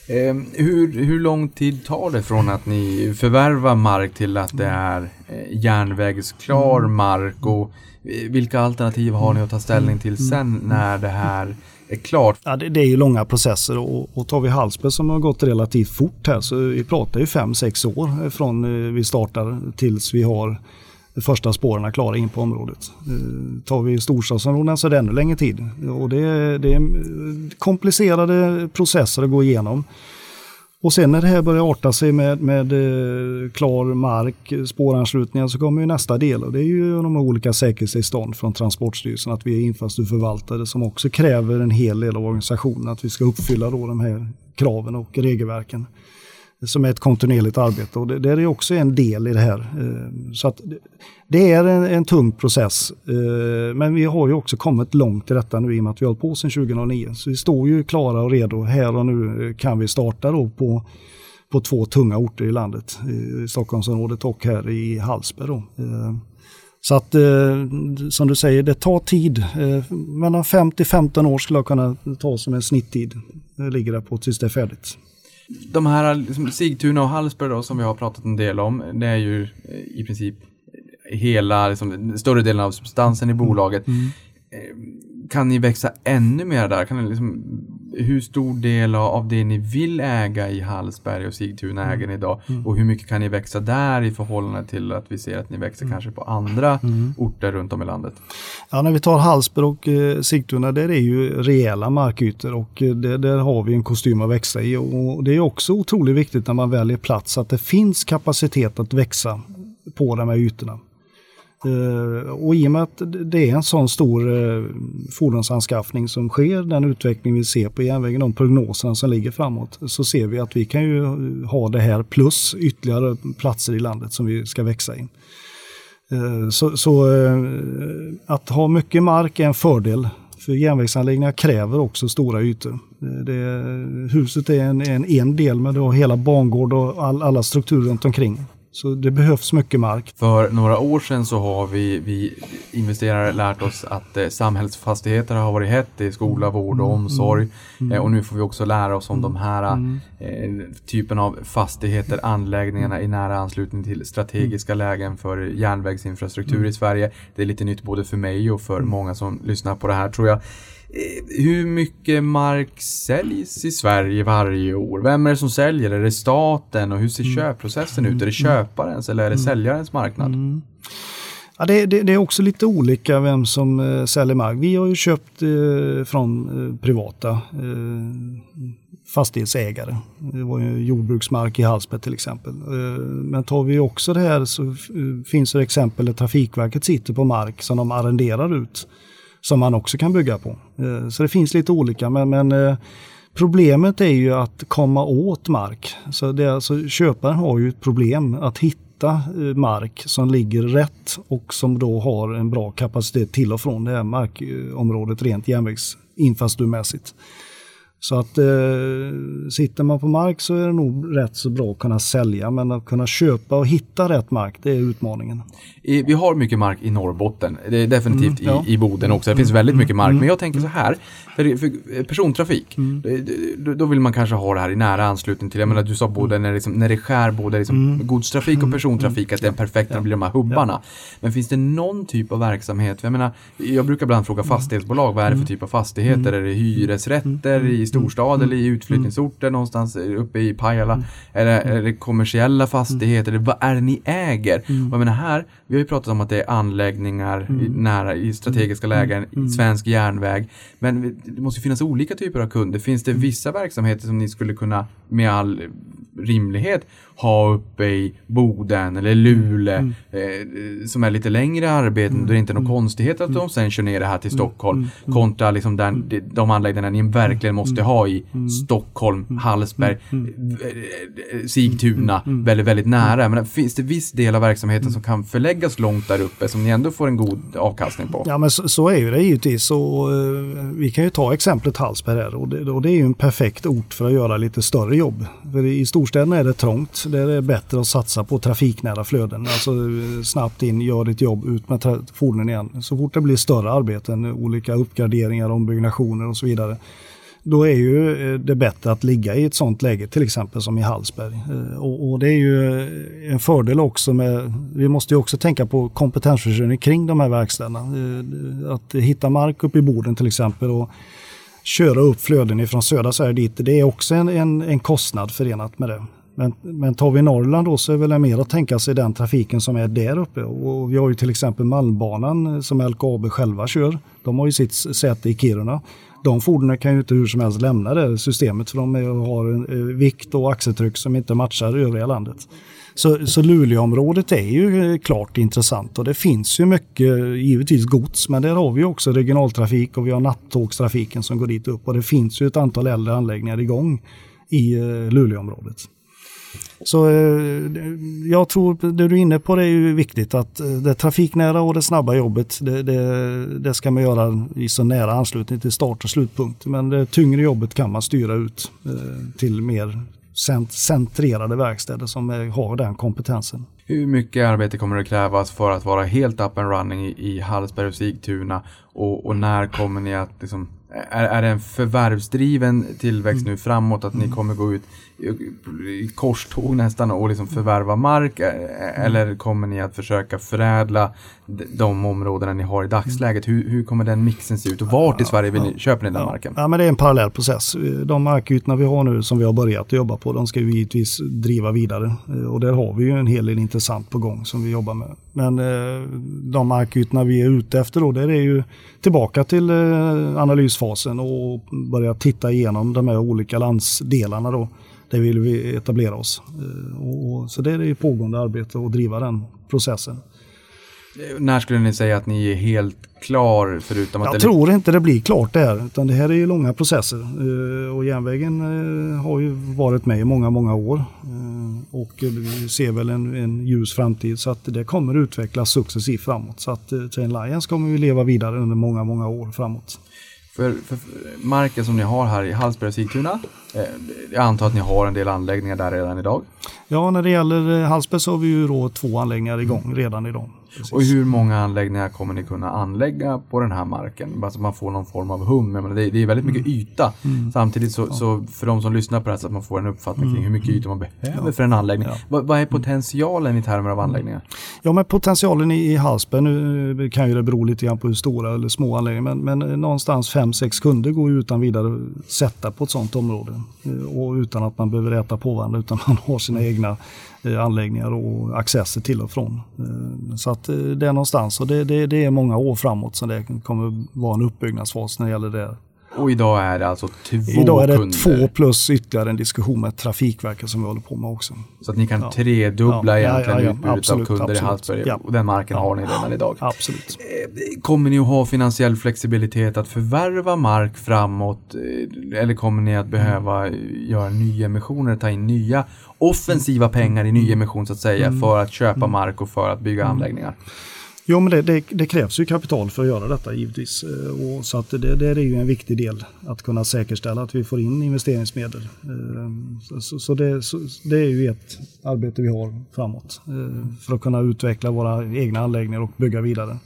Eh, hur, hur lång tid tar det från att ni förvärvar mark till att det är eh, järnvägsklar mark och eh, vilka alternativ har ni att ta ställning till sen när det här är klart? Ja, det, det är ju långa processer och, och tar vi Hallsberg som har gått relativt fort här så vi pratar ju 5-6 år från eh, vi startar tills vi har de första spåren klara in på området. Eh, tar vi storstadsområdena så är det ännu längre tid och det, är- det är eh, komplicerade processer att gå igenom. Och sen när det här börjar arta sig med, med eh, klar mark, eh, spåranslutningar så kommer ju nästa del och det är ju de olika säkerhetstillstånd från Transportstyrelsen att vi är infrastrukturförvaltare som också kräver en hel del av organisationen att vi ska uppfylla då de här kraven och regelverken. Som är ett kontinuerligt arbete och det, det är också en del i det här. Eh, så att det, är en, en tung process. Eh, men vi har ju också kommit långt i detta nu i och med att vi har hållit på sedan 2009. Så vi står ju klara och redo. Här och nu eh, kan vi starta då på, på två tunga orter i landet. I Stockholmsområdet och här i Hallsberg. Då. Så att som du säger, det tar tid. Mellan 5 till 15 år skulle jag kunna ta som en snitttid. Det ligger där på tills det är färdigt. De här liksom, Sigtuna och Hallsberg då, som vi har pratat en del om, det är ju eh, i princip hela, liksom, större delen av substansen i bolaget. Eh, Kan ni växa ännu mer där? Kan ni liksom hur stor del av- det ni vill äga i Hallsberg och Sigtuna Mm. äger ni idag? Och hur mycket kan ni växa där i förhållande till att vi ser att ni växer Mm. kanske på andra orter runt om i landet? Ja, när vi tar Hallsberg och eh, Sigtuna, där är ju rejäla markytor och eh, det, där har vi en kostym att växa i. Och det är också otroligt viktigt när man väljer plats att det finns kapacitet att växa på de här ytorna. Eh, och i och med att det är en sån stor eh, fordonsanskaffning som sker, den utveckling vi ser på järnvägen, de prognoserna som ligger framåt, så ser vi att vi kan ju eh, ha det här plus ytterligare platser i landet som vi ska växa i. Så, så att ha mycket mark är en fördel. För järnvägsanläggningar kräver också stora ytor. Det, huset är en, en, en del men du har hela bangård och all, alla strukturer runt omkring. Så det behövs mycket mark. För några år sedan så har vi, vi investerare lärt oss att eh, samhällsfastigheter har varit hett i skola, vård och omsorg. Eh, och nu får vi också lära oss om de här eh, typen av fastigheter, anläggningarna i nära anslutning till strategiska lägen för järnvägsinfrastruktur i Sverige. Det är lite nytt både för mig och för många som lyssnar på det här tror jag. Eh, Hur mycket mark säljs i Sverige varje år? Vem är det som säljer? Är det staten? Och hur ser köpprocessen ut? Är det köparens eller är det säljarens marknad? Ja, det, det, det är också lite olika vem som eh, säljer mark. Vi har ju köpt eh, från eh, privata eh, fastighetsägare. Det var ju jordbruksmark i Hallsberg till exempel. Eh, men tar vi också det här så finns det exempel där Trafikverket sitter på mark som de arrenderar ut. Som man också kan bygga på. Eh, så det finns lite olika men, men eh, Problemet är ju att komma åt mark. Så det alltså, köparen har ju ett problem att hitta eh, mark som ligger rätt och som då har en bra kapacitet till och från det här markområdet rent järnvägsinfrastrukturmässigt. Så att eh, sitter man på mark så är det nog rätt så bra att kunna sälja men att kunna köpa och hitta rätt mark det är utmaningen. I, vi har mycket mark i Norrbotten. Det är definitivt Mm, ja. i, i Boden också. Det finns väldigt mycket mark. Men jag tänker så här. För, för persontrafik, det- då, då vill man kanske ha det här i nära anslutning till. Jag menar, du sa både när det, liksom, när det skär både liksom, godstrafik och persontrafik, att det är perfekt när det blir de här hubbarna. Men finns det någon typ av verksamhet? Jag menar, jag brukar ibland fråga fastighetsbolag, vad är det för typ av fastigheter? Är det hyresrätter storstad eller i utflyttningsorter någonstans uppe i Pajala? Är det, är det kommersiella fastigheter? Vad är det ni äger? Och jag menar här, vi har ju pratat om att det är anläggningar i, nära, i strategiska lägen, i svensk järnväg. Men det måste finnas olika typer av kunder. Finns det vissa verksamheter som ni skulle kunna med all rimlighet ha uppe i Boden eller Luleå eh, som är lite längre arbeten då det inte är någon konstighet att de sen kör ner det här till Stockholm kontra liksom den, de, anläggningarna ni verkligen måste ha i Stockholm, Hallsberg, eh, Sigtuna, väldigt, väldigt nära. Men finns det viss del av verksamheten som kan förläggas långt där uppe som ni ändå får en god avkastning på? Ja men så, så är ju det givetvis. Så, eh, vi kan ju ta exemplet Hallsberg här och det, och det är ju en perfekt ort för att göra lite större jobb. För I storstäderna är det trångt. Där är det bättre att satsa på trafiknära flöden. Alltså eh, snabbt in, gör ditt jobb, ut med fordonen igen. Så fort det blir större arbeten, olika uppgraderingar, ombyggnationer och så vidare. Då är ju eh, det bättre att ligga i ett sånt läge, till exempel som i Hallsberg. Eh, och, och det är ju eh, en fördel också med, vi måste ju också tänka på kompetensförsörjning kring de här verkstäderna. Att hitta mark uppe i Boden till exempel och köra upp flöden ifrån södra Sverige dit, det är också en, en, en kostnad förenat med det. Men, men tar vi Norrland då så är väl mer att tänka sig den trafiken som är där uppe. Och vi har ju till exempel Malmbanan som LKAB själva kör. De har ju sitt säte i Kiruna. De fordonen kan ju inte hur som helst lämna det systemet för de har en eh, vikt och axeltryck som inte matchar övriga landet. Så, så Luleåområdet är ju eh, klart intressant och det finns ju mycket, givetvis gods, men där har vi också regionaltrafik och vi har nattågstrafiken som går dit upp och det finns ju ett antal äldre anläggningar igång i eh, Luleåområdet. Så eh, jag tror det du är inne på det är ju viktigt att eh, det trafiknära och det snabba jobbet det, det, det ska man göra i så nära anslutning till start och slutpunkt. Men det tyngre jobbet kan man styra ut eh, till mer centrerade verkstäder som har den kompetensen. Hur mycket arbete kommer det krävas för att vara helt up and running i Hallsberg och Sigtuna? Och, och när kommer ni att liksom, är, är det en förvärvsdriven tillväxt nu framåt att ni kommer gå ut i, korståg nästan och liksom förvärva mark? Eh, Eller kommer ni att försöka förädla de, de områdena ni har i dagsläget? Hur, hur kommer den mixen se ut och vart i Sverige vill ni, köper ni den marken? Ja, men det är en parallell process. De markytorna vi har nu som vi har börjat jobba på, de ska vi givetvis driva vidare. Eh, Och där har vi ju en hel del intressant på gång som vi jobbar med. Men eh, de markytorna vi är ute efter då, det är ju tillbaka till eh, analysfasen och börja titta igenom de här olika landsdelarna då. Där vill vi etablera oss. Eh, och, så det är det pågående arbete att driva den processen. När skulle ni säga att ni är helt klar förutom att Jag det tror inte det blir klart där, utan det här är ju långa processer. Eh, Och järnvägen eh, har ju varit med i många, många år. Eh, Och vi ser väl en, en ljus framtid så att det kommer utvecklas successivt framåt. Så att Train Lions kommer ju leva vidare under många, många år framåt. För, för marken som ni har här i Hallsberg och Sigtuna, eh, jag antar att ni har en del anläggningar där redan idag. Ja, när det gäller Hallsberg så har vi ju då två anläggningar igång redan idag. Precis. Och hur många anläggningar kommer ni kunna anlägga på den här marken? Bara så att man får någon form av hum. Menar, det, är- det är väldigt mycket yta. Samtidigt så, så för de som lyssnar på det här så att man får en uppfattning kring hur mycket yta man behöver för en anläggning. Vad, vad är potentialen i termer av anläggningar? Ja, men potentialen i, i Hallsberg, nu kan ju det bero lite grann på hur stora eller små anläggningar, men, men någonstans 5-6 kunder går utan vidare att sätta på ett sådant område. Eh, Och utan att man behöver äta på varandra, utan man har sina egna anläggningar och accesser till och från. Eh, Så att eh, det är någonstans och det, det, det är många år framåt som det kommer vara en uppbyggnadsfas när det gäller det. Och idag är det alltså två Idag är det kunder. två plus ytterligare en diskussion med Trafikverket som vi håller på med också. Så att ni kan Ja. tredubbla Ja, ja, egentligen ja, ja, utbudet absolut, av kunder absolut. i Hallsberg. Ja. Och den marken har ni redan idag. Absolut. Eh, Kommer ni att ha finansiell flexibilitet att förvärva mark framåt? eh, Eller kommer ni att behöva eh, göra nyemissioner, ta in nya offensiva pengar i nyemission så att säga för att köpa mark och för att bygga anläggningar? Jo, men det, det, det krävs ju kapital för att göra detta givetvis. Eh, Och så att det, det är ju en viktig del att kunna säkerställa att vi får in investeringsmedel. Eh, Så, så, så, det, så det är ju ett arbete vi har framåt eh, för att kunna utveckla våra egna anläggningar och bygga vidare.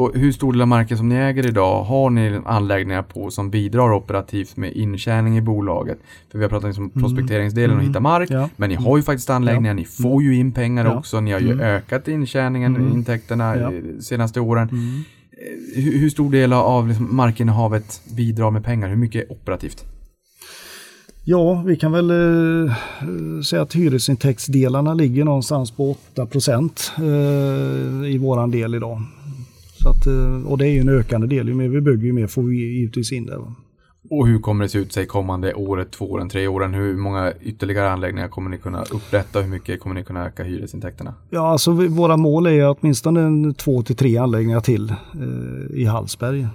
Och hur stor del av marken som ni äger idag har ni anläggningar på som bidrar operativt med intjäning i bolaget? För vi har pratat om prospekteringsdelen och hitta mark, Ja. men ni har ju faktiskt anläggningar, ni får ju in pengar Ja. också, ni har ju ökat intjäningen, intäkterna Ja. eh, senaste åren. Eh, Hur, hur stor del av liksom markinnehavet bidrar med pengar? Hur mycket är operativt? Ja, vi kan väl eh, säga att hyresintäktsdelarna ligger någonstans på 8 procent eh, i våran del idag. Så att, eh, och det är ju en ökande del. Ju mer vi bygger, ju mer får vi givetvis in va. Och hur kommer det se ut sig kommande året, två åren, tre åren? Hur många ytterligare anläggningar kommer ni kunna upprätta? Hur mycket kommer ni kunna öka hyresintäkterna? Ja, alltså våra mål är åtminstone en två till tre anläggningar till eh, i Hallsberg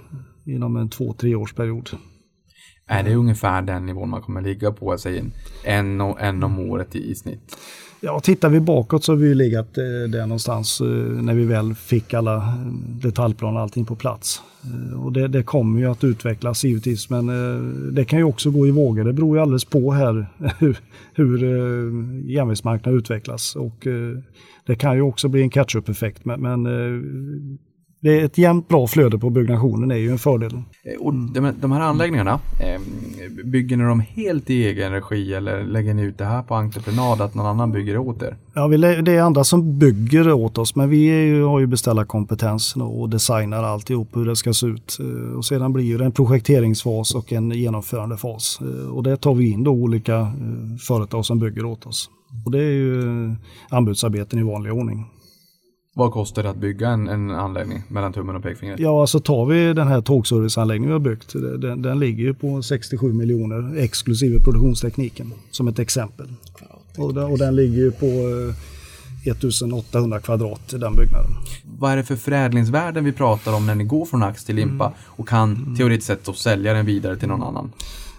inom en två, tre årsperiod. Är det ungefär den nivån man kommer ligga på? Säger en, en, en om året i, i snitt. Ja, tittar vi bakåt så har vi legat eh, där någonstans eh, när vi väl fick alla eh, detaljplaner och allting på plats. Eh, och det, det kommer ju att utvecklas givetvis, men eh, det kan ju också gå i vågor. Det beror ju alldeles på här hur, hur eh, järnvägsmarknaden utvecklas. Och eh, det kan ju också bli en catch-up-effekt, men, men eh, det är ett jämnt bra flöde på byggnationen är ju en fördel. Eh, Och de, de här anläggningarna, eh, bygger ni dem helt i egen regi eller lägger ni ut det här på entreprenad att någon annan bygger åt er? Ja, det är andra som bygger åt oss, men vi ju, har ju beställarkompetensen och designar alltihop hur det ska se ut. Eh, Och sedan blir det en projekteringsfas och en genomförandefas. Och det tar vi in då olika företag som bygger åt oss. Och det är ju anbudsarbeten i vanlig ordning. Vad kostar det att bygga en, en anläggning mellan tummen och pekfingret? Ja, alltså tar vi den här tågserviceanläggningen vi har byggt, den, den ligger ju på 67 miljoner exklusive produktionstekniken som ett exempel. Och den, och den ligger ju på eh, 1800 kvadrat, den byggnaden. Vad är det för förädlingsvärden vi pratar om när ni går från ax till limpa och kan teoretiskt sett då sälja den vidare till någon annan?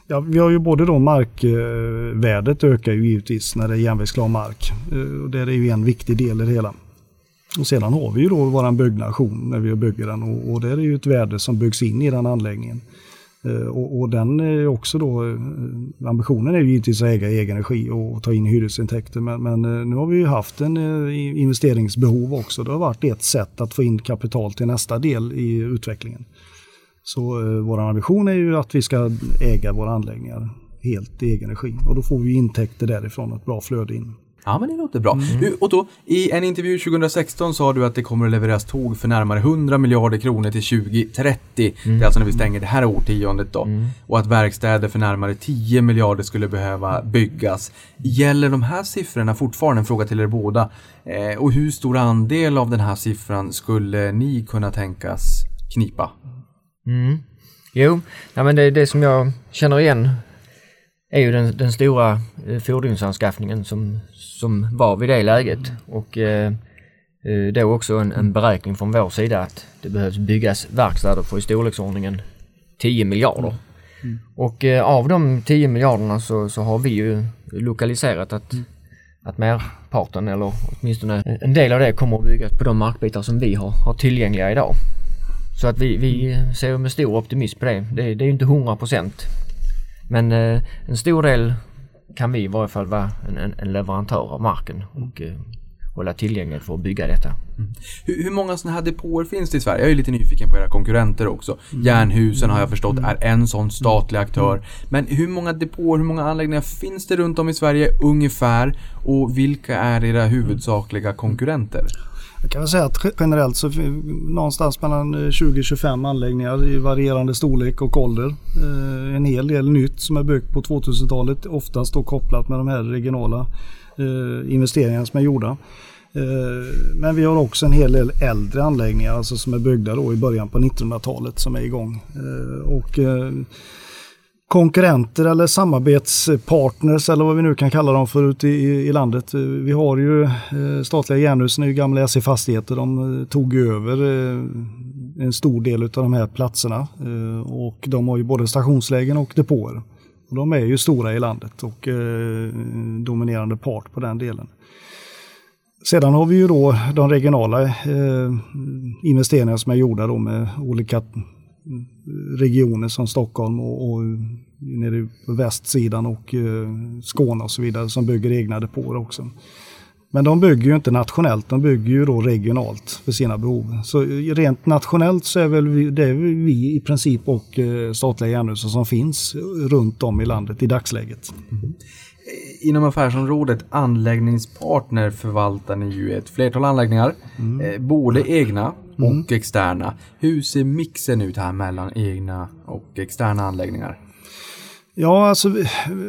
Ja, vi har ju både då markvärdet ökar ju givetvis när det är järnvägsklar mark. Eh, och Det är ju en viktig del i det hela. Och sedan har vi ju då vår byggnation när vi bygger den och, och det är ju ett värde som byggs in i den anläggningen. Eh, och, och den är också då, eh, ambitionen är ju givetvis att äga egen energi och ta in hyresintäkter. Men, men eh, nu har vi ju haft en investeringsbehov också. Det har varit ett sätt att få in kapital till nästa del i utvecklingen. Så eh, vår ambition är ju att vi ska äga våra anläggningar helt i egen regi. Och då får vi intäkter därifrån och ett bra flöde in. Ja, men det låter bra. Du, Otto, i en intervju 2016 sa du att det kommer att levereras tåg för närmare 100 miljarder kronor till 2030. Det är alltså när vi stänger det här årtiondet då. Och att verkstäder för närmare 10 miljarder skulle behöva byggas. Gäller de här siffrorna fortfarande? En fråga till er båda. Eh, och hur stor andel av den här siffran skulle ni kunna tänkas knipa? Mm. Jo, nej, men det, det som jag känner igen är ju den, den stora eh, fordonsanskaffningen som, som var vid det läget. Och eh, eh, då också en, en beräkning från vår sida att det behövs byggas verkstäder för i storleksordningen 10 miljarder. Och eh, av de 10 miljarderna så, så har vi ju lokaliserat att, att merparten eller åtminstone en del av det kommer att byggas på de markbitar som vi har, har tillgängliga idag. Så att vi, vi ser med stor optimism på det. Det, det är inte 100 procent. Men eh, en stor del kan vi i varje fall vara en, en, en leverantör av marken och eh, hålla tillgängligt för att bygga detta. Hur, hur många sådana här depåer finns det i Sverige? Jag är lite nyfiken på era konkurrenter också. Järnhusen har jag förstått är en sån statlig aktör. Men hur många depåer, hur många anläggningar finns det runt om i Sverige ungefär? Och vilka är era huvudsakliga konkurrenter? Jag kan väl säga att generellt så någonstans mellan eh, 20-25 anläggningar i varierande storlek och ålder. Eh, en hel del nytt som är byggt på 2000-talet oftast då kopplat med de här regionala eh, investeringarna som är gjorda. Men vi har också en hel del äldre anläggningar alltså som är byggda då i början på 1900-talet som är igång. Och konkurrenter eller samarbetspartners eller vad vi nu kan kalla dem för ute i, i landet. Eh, vi har ju eh, statliga järnhusen är ju gamla SE Fastigheter. De eh, tog över eh, en stor del av de här platserna eh, och de har ju både stationslägen och depåer. Och de är ju stora i landet och eh, dominerande part på den delen. Sedan har vi ju då de regionala eh, investeringar som är gjorda då med olika regioner som Stockholm och, och nere på västsidan och eh, Skåne och så vidare som bygger egna depåer också. Men de bygger ju inte nationellt, de bygger ju då regionalt för sina behov. Så rent nationellt så är väl vi, det är vi i princip och eh, statliga järnhusen som finns runt om i landet i dagsläget. Mm. Inom affärsområdet anläggningspartner förvaltar ni ju ett flertal anläggningar. Eh, både egna och externa. Hur ser mixen ut här mellan egna och externa anläggningar? Ja, alltså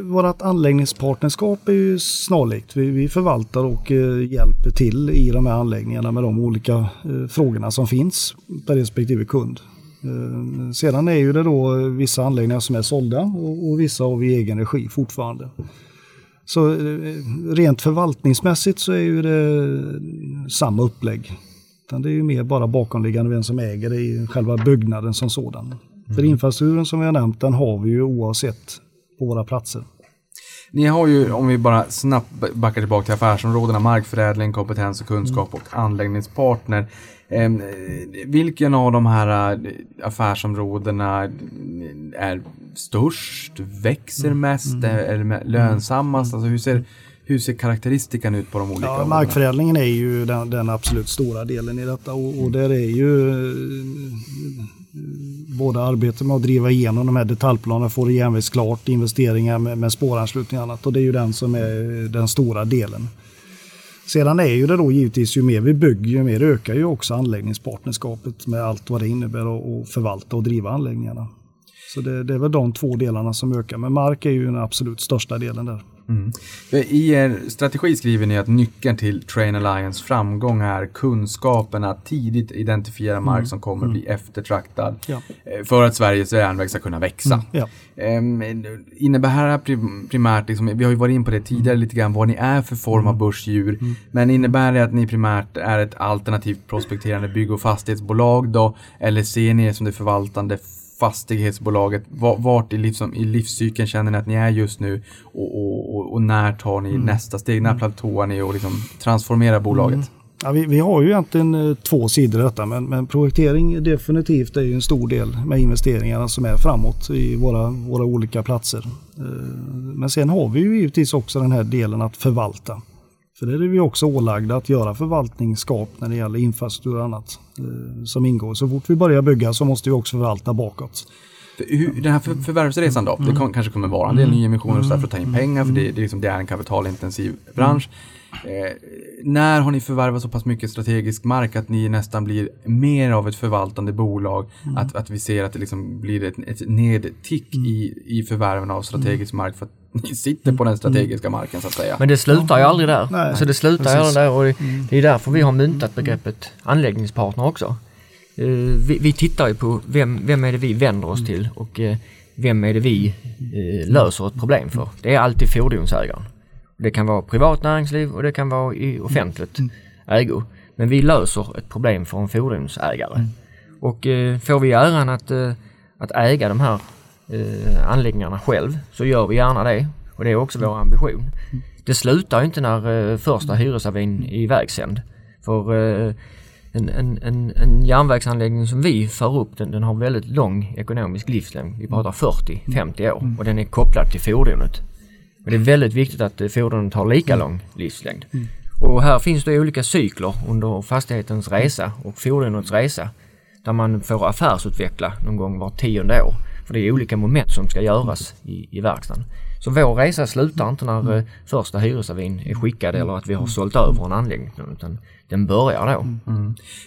vårt anläggningspartnerskap är ju snarlikt. Vi, vi förvaltar och eh, hjälper till i de här anläggningarna med de olika eh, frågorna som finns per respektive kund. Eh, sedan är ju det då vissa anläggningar som är sålda och, och vissa har vi i egen regi fortfarande. Så eh, rent förvaltningsmässigt så är ju det samma upplägg. Utan det är ju mer bara bakomliggande vem som äger det i själva byggnaden som sådan. För infrastrukturen som vi har nämnt, den har vi ju oavsett på våra platser. Ni har ju, om vi bara snabbt backar tillbaka till affärsområdena, markförädling, kompetens och kunskap och anläggningspartner. Eh, vilken av de här eh, affärsområdena är störst, växer mest, är, är det lönsammast? Alltså hur ser, hur ser karaktäristikan ut på de olika Ja, markförädlingen är ju den, den absolut stora delen i detta och, och där är ju eh, både arbetet med att driva igenom de här detaljplanerna, få det järnvägsklart, investeringar med, med spåranslutning och annat och det är ju den som är den stora delen. Sedan är ju det då givetvis ju mer vi bygger ju mer ökar ju också anläggningspartnerskapet med allt vad det innebär att förvalta och driva anläggningarna. Så det, det är väl de två delarna som ökar, men mark är ju den absolut största delen där. I er strategi skriver ni att nyckeln till Train Alliance framgång är kunskapen att tidigt identifiera mark som kommer bli eftertraktad Ja. eh, för att Sveriges järnväg ska kunna växa. Ja. Ehm, innebär det här prim- primärt, liksom, vi har ju varit in på det tidigare lite grann, vad ni är för form av börsdjur. Men innebär det att ni primärt är ett alternativt prospekterande bygg och fastighetsbolag då? Eller ser ni er som det förvaltande fastighetsbolaget? Va- Vart i, livs, i livscykeln känner ni att ni är just nu? Och, och, och, och när tar ni nästa steg? När platåar ni och liksom transformerar bolaget? Ja, vi, vi har ju egentligen eh, två sidor i detta men, men projektering definitivt är ju en stor del med investeringarna som är framåt i våra, våra olika platser. Eh, Men sen har vi ju givetvis också den här delen att förvalta. För det är vi också ålagda att göra förvaltningsskap när det gäller infrastruktur och annat eh, som ingår. Så fort vi börjar bygga så måste vi också förvalta bakåt. För Hur, den här för, förvärvsresan då, det kan, kanske kommer vara en del nyemissioner där för att ta in pengar för det, det, är liksom, det är en kapitalintensiv bransch. Eh, när har ni förvärvat så pass mycket strategisk mark att ni nästan blir mer av ett förvaltande bolag? Att, att vi ser att det liksom blir ett, ett nedtick i, i förvärven av strategisk mark för att ni sitter på den strategiska marken så att säga. Men det slutar ju aldrig där. Nej, alltså det slutar ju precis. aldrig där och det, det är därför vi har myntat begreppet anläggningspartner också. Eh, vi, vi tittar ju på vem, vem är det vi vänder oss till och eh, vem är det vi eh, löser ett problem för. Det är alltid fordonsägaren. Det kan vara privat näringsliv och det kan vara i offentligt ägo. Men vi löser ett problem för en fordonsägare. Och eh, får vi äran att, eh, att äga de här eh, anläggningarna själv så gör vi gärna det. Och det är också vår ambition. Det slutar inte när eh, första hyresavin är ivägsänd. För eh, en, en, en, en järnvägsanläggning som vi för upp den, den har väldigt lång ekonomisk livslängd. Vi pratar 40-50 år och den är kopplad till fordonet. Men det är väldigt viktigt att eh, fordonet har lika lång livslängd. Och här finns det olika cykler under fastighetens resa och fordonets resa där man får affärsutveckla någon gång var tionde år. För det är olika moment som ska göras i, i verkstaden. Så vår resa slutar inte när eh, första hyresavin är skickad eller att vi har sålt över en anläggning utan den börjar då.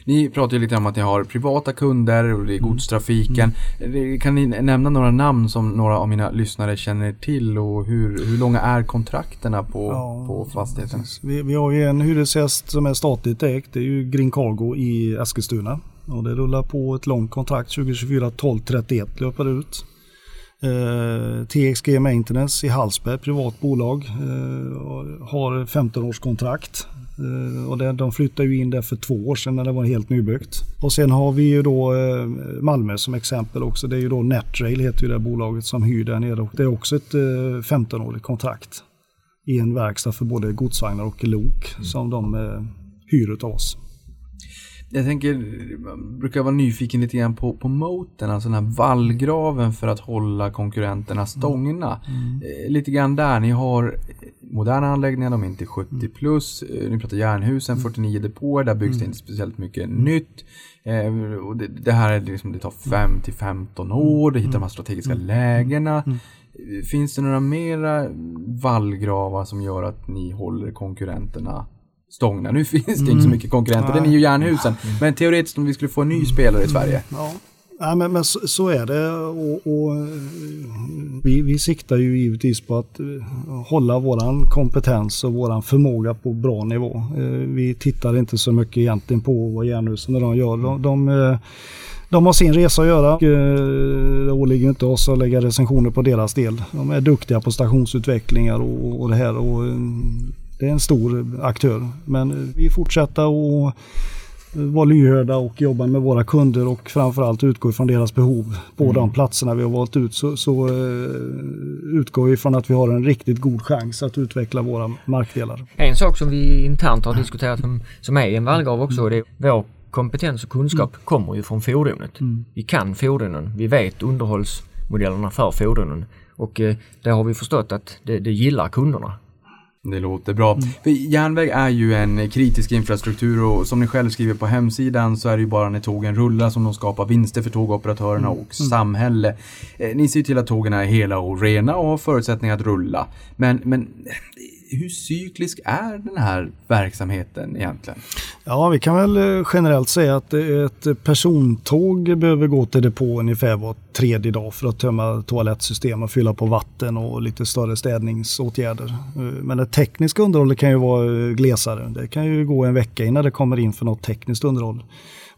Ni pratar ju lite om att ni har privata kunder och det är godstrafiken. Det- Kan ni nämna några namn som några av mina lyssnare känner till och hur, hur långa är kontrakterna på, Ja, på fastigheten? Vi, vi har ju en hyresgäst som är statligt ägt. Det är ju Green Cargo i Eskilstuna. Och det rullar på ett långt kontrakt 2024 12 31 löper ut. Eh, TXG Maintenance i Hallsberg, privat bolag, eh, har 15 års kontrakt. Eh, och det, de flyttade ju in där för två år sedan när det var helt nybyggt. Och sen har vi ju då eh, Malmö som exempel också. Det är ju då Netrail heter ju det bolaget som hyr där nere. Och det är också ett eh, 15-årigt kontrakt i en verkstad för både godsvagnar och lok som de hyr utav oss. Jag tänker, man brukar vara nyfiken lite grann på, på moten, alltså den här vallgraven för att hålla konkurrenterna stångna. Eh, lite grann där, ni har moderna anläggningar, de är inte 70 plus. Eh, ni pratar järnhusen, 49 depåer, där byggs det inte speciellt mycket nytt. Eh, och det, det här är liksom, det tar 5 till 15 år, det hittar de här strategiska lägena. Finns det några mera vallgravar som gör att ni håller konkurrenterna stångna? Nu finns det inte så mycket konkurrenter, det är ju järnhusen. Men teoretiskt om vi skulle få en ny spelare i Sverige. Ja. Ja, men, men så, så är det och, och eh, vi, vi siktar ju givetvis på att eh, hålla våran kompetens och våran förmåga på bra nivå. Eh, Vi tittar inte så mycket egentligen på vad järnhusen de gör. De, de, de har sin resa att göra. och, Det åligger inte oss att lägga recensioner på deras del. De är duktiga på stationsutvecklingar och, och det här. Och det är en stor aktör. Men vi fortsätter att vara lyhörda och jobba med våra kunder och framförallt utgå ifrån deras behov. På de platserna vi har valt ut så, så eh, utgår vi ifrån att vi har en riktigt god chans att utveckla våra markdelar. En sak som vi internt har diskuterat som, som är en vallgrav också, det är vår kompetens och kunskap kommer ju från fordonet. Vi kan fordonen, vi vet underhållsmodellerna för fordonen och eh, det har vi förstått att det, det gillar kunderna. Det låter bra. För järnväg är ju en kritisk infrastruktur och som ni själv skriver på hemsidan så är det ju bara när tågen rullar som de skapar vinster för tågoperatörerna och samhälle. Eh, Ni ser ju till att tågen är hela och rena och har förutsättningar att rulla. Men, men hur cyklisk är den här verksamheten egentligen? Ja, vi kan väl eh, generellt säga att eh, ett persontåg behöver gå till depå ungefär var tredje dag för att tömma toalettsystem och fylla på vatten och lite större städningsåtgärder. Eh, men det tekniska underhållet kan ju vara glesare. Det kan ju gå en vecka innan det kommer in för något tekniskt underhåll.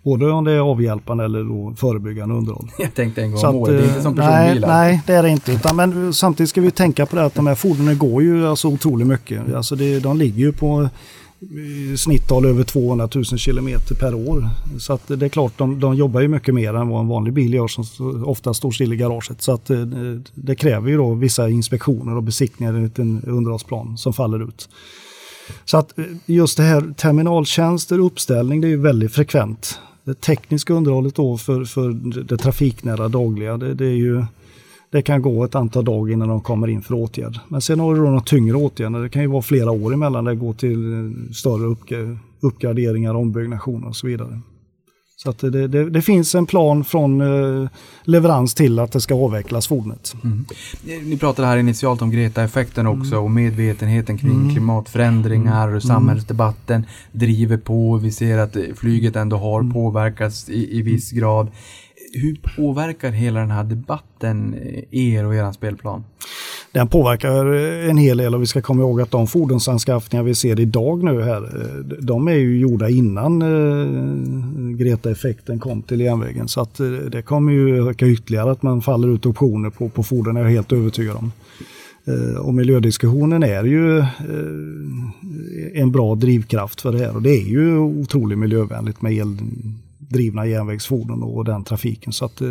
Både om det är avhjälpande eller då förebyggande underhåll. Jag tänkte en gång Så om året, det är inte eh, som nej, personbilar. nej, det är det inte. Utan, men samtidigt ska vi tänka på det att de här fordonen går ju alltså otroligt mycket. Alltså det, de ligger ju på i snitttal över 200 000 kilometer per år. Så att det är klart, de, de jobbar ju mycket mer än vad en vanlig bil gör som ofta står still i garaget. Så att eh, det kräver ju då vissa inspektioner och besiktningar enligt en underhållsplan som faller ut. Så att eh, just det här terminaltjänster uppställning det är ju väldigt frekvent. Det tekniska underhållet då för, för det trafiknära dagliga det, det är ju det kan gå ett antal dagar innan de kommer in för åtgärd. Men sen har du då de tyngre åtgärder. Det kan ju vara flera år emellan det går till större uppgraderingar, ombyggnationer och så vidare. Så att det, det, det, finns en plan från eh, leverans till att det ska avvecklas fordonet. Mm. Ni pratade här initialt om Greta-effekten också mm. och medvetenheten kring mm. klimatförändringar och mm. samhällsdebatten driver på. Vi ser att flyget ändå har mm. påverkats i, i viss grad hur påverkar hela den här debatten er och er spelplan? Den påverkar en hel del och vi ska komma ihåg att de fordonsanskaffningar vi ser idag nu här, eh, de är ju gjorda innan eh, Greta-effekten kom till järnvägen. Så att eh, det kommer ju öka ytterligare att man faller ut optioner på, på fordon, är jag helt övertygad om. Och miljödiskussionen är ju en bra drivkraft för det här och det är ju otroligt miljövänligt med eldrivna järnvägsfordon och den trafiken. Så att,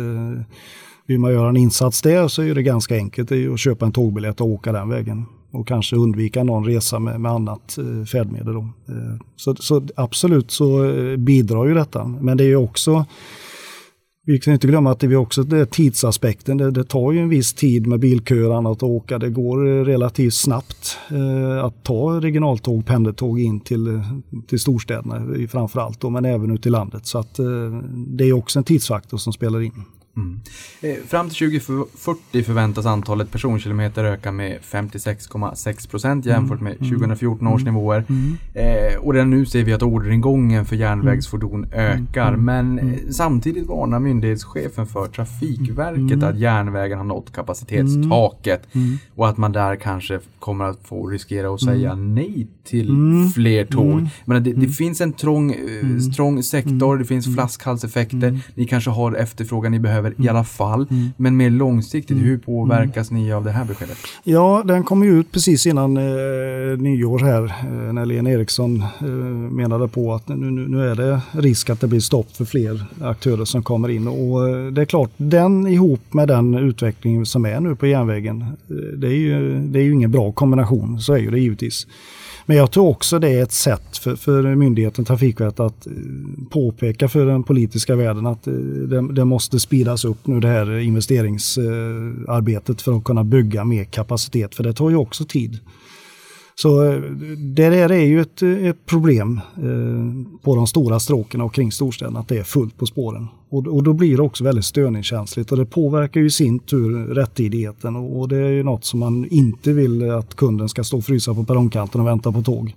vill man göra en insats där så är det ganska enkelt det att köpa en tågbiljett och åka den vägen. Och kanske undvika någon resa med, med annat eh, färdmedel. Då. Eh, så, så, absolut så eh, bidrar ju detta. Men det är ju också vi kan inte glömma att det är också det tidsaspekten. Det, det, tar ju en viss tid med bilköer och annat att åka. Det går eh, relativt snabbt eh, att ta regionaltåg, pendeltåg in till, eh, till storstäderna framförallt då, men även ut i landet. Så att eh, det är också en tidsfaktor som spelar in. Mm. Eh, fram till 2040 förväntas antalet personkilometer öka med 56,6 procent jämfört med 2014 mm. års mm. nivåer. Mm. Eh, och redan nu ser vi att orderingången för järnvägsfordon ökar. Men eh, samtidigt varnar myndighetschefen för Trafikverket att järnvägen har nått kapacitetstaket. Och att man där kanske kommer att få riskera att säga nej till fler tåg. Men det, det finns en trång, trång sektor, det finns flaskhalseffekter. Ni kanske har efterfrågan ni behöver behöver i alla fall. Mm. Men mer långsiktigt, hur påverkas ni av det här beskedet? Ja, den kom ju ut precis innan eh, nyår här eh, när Lena Eriksson eh, menade på att nu, nu, är det risk att det blir stopp för fler aktörer som kommer in. Och eh, det är klart, den ihop med den utveckling som är nu på järnvägen, eh, det är ju, det är ju ingen bra kombination, så är ju det givetvis. Men jag tror också det är ett sätt för, för myndigheten Trafikverket att eh, påpeka för den politiska världen att eh, det, det måste speedas upp nu det här investeringsarbetet för att kunna bygga mer kapacitet. För det tar ju också tid. Så eh, det där är ju ett, eh, ett problem eh, på de stora stråken och kring storstäderna att det är fullt på spåren. Och, och då blir det också väldigt störningskänsligt och det påverkar ju i sin tur rättidigheten och, och det är ju något som man inte vill att kunden ska stå och frysa på perrongkanten och vänta på tåg.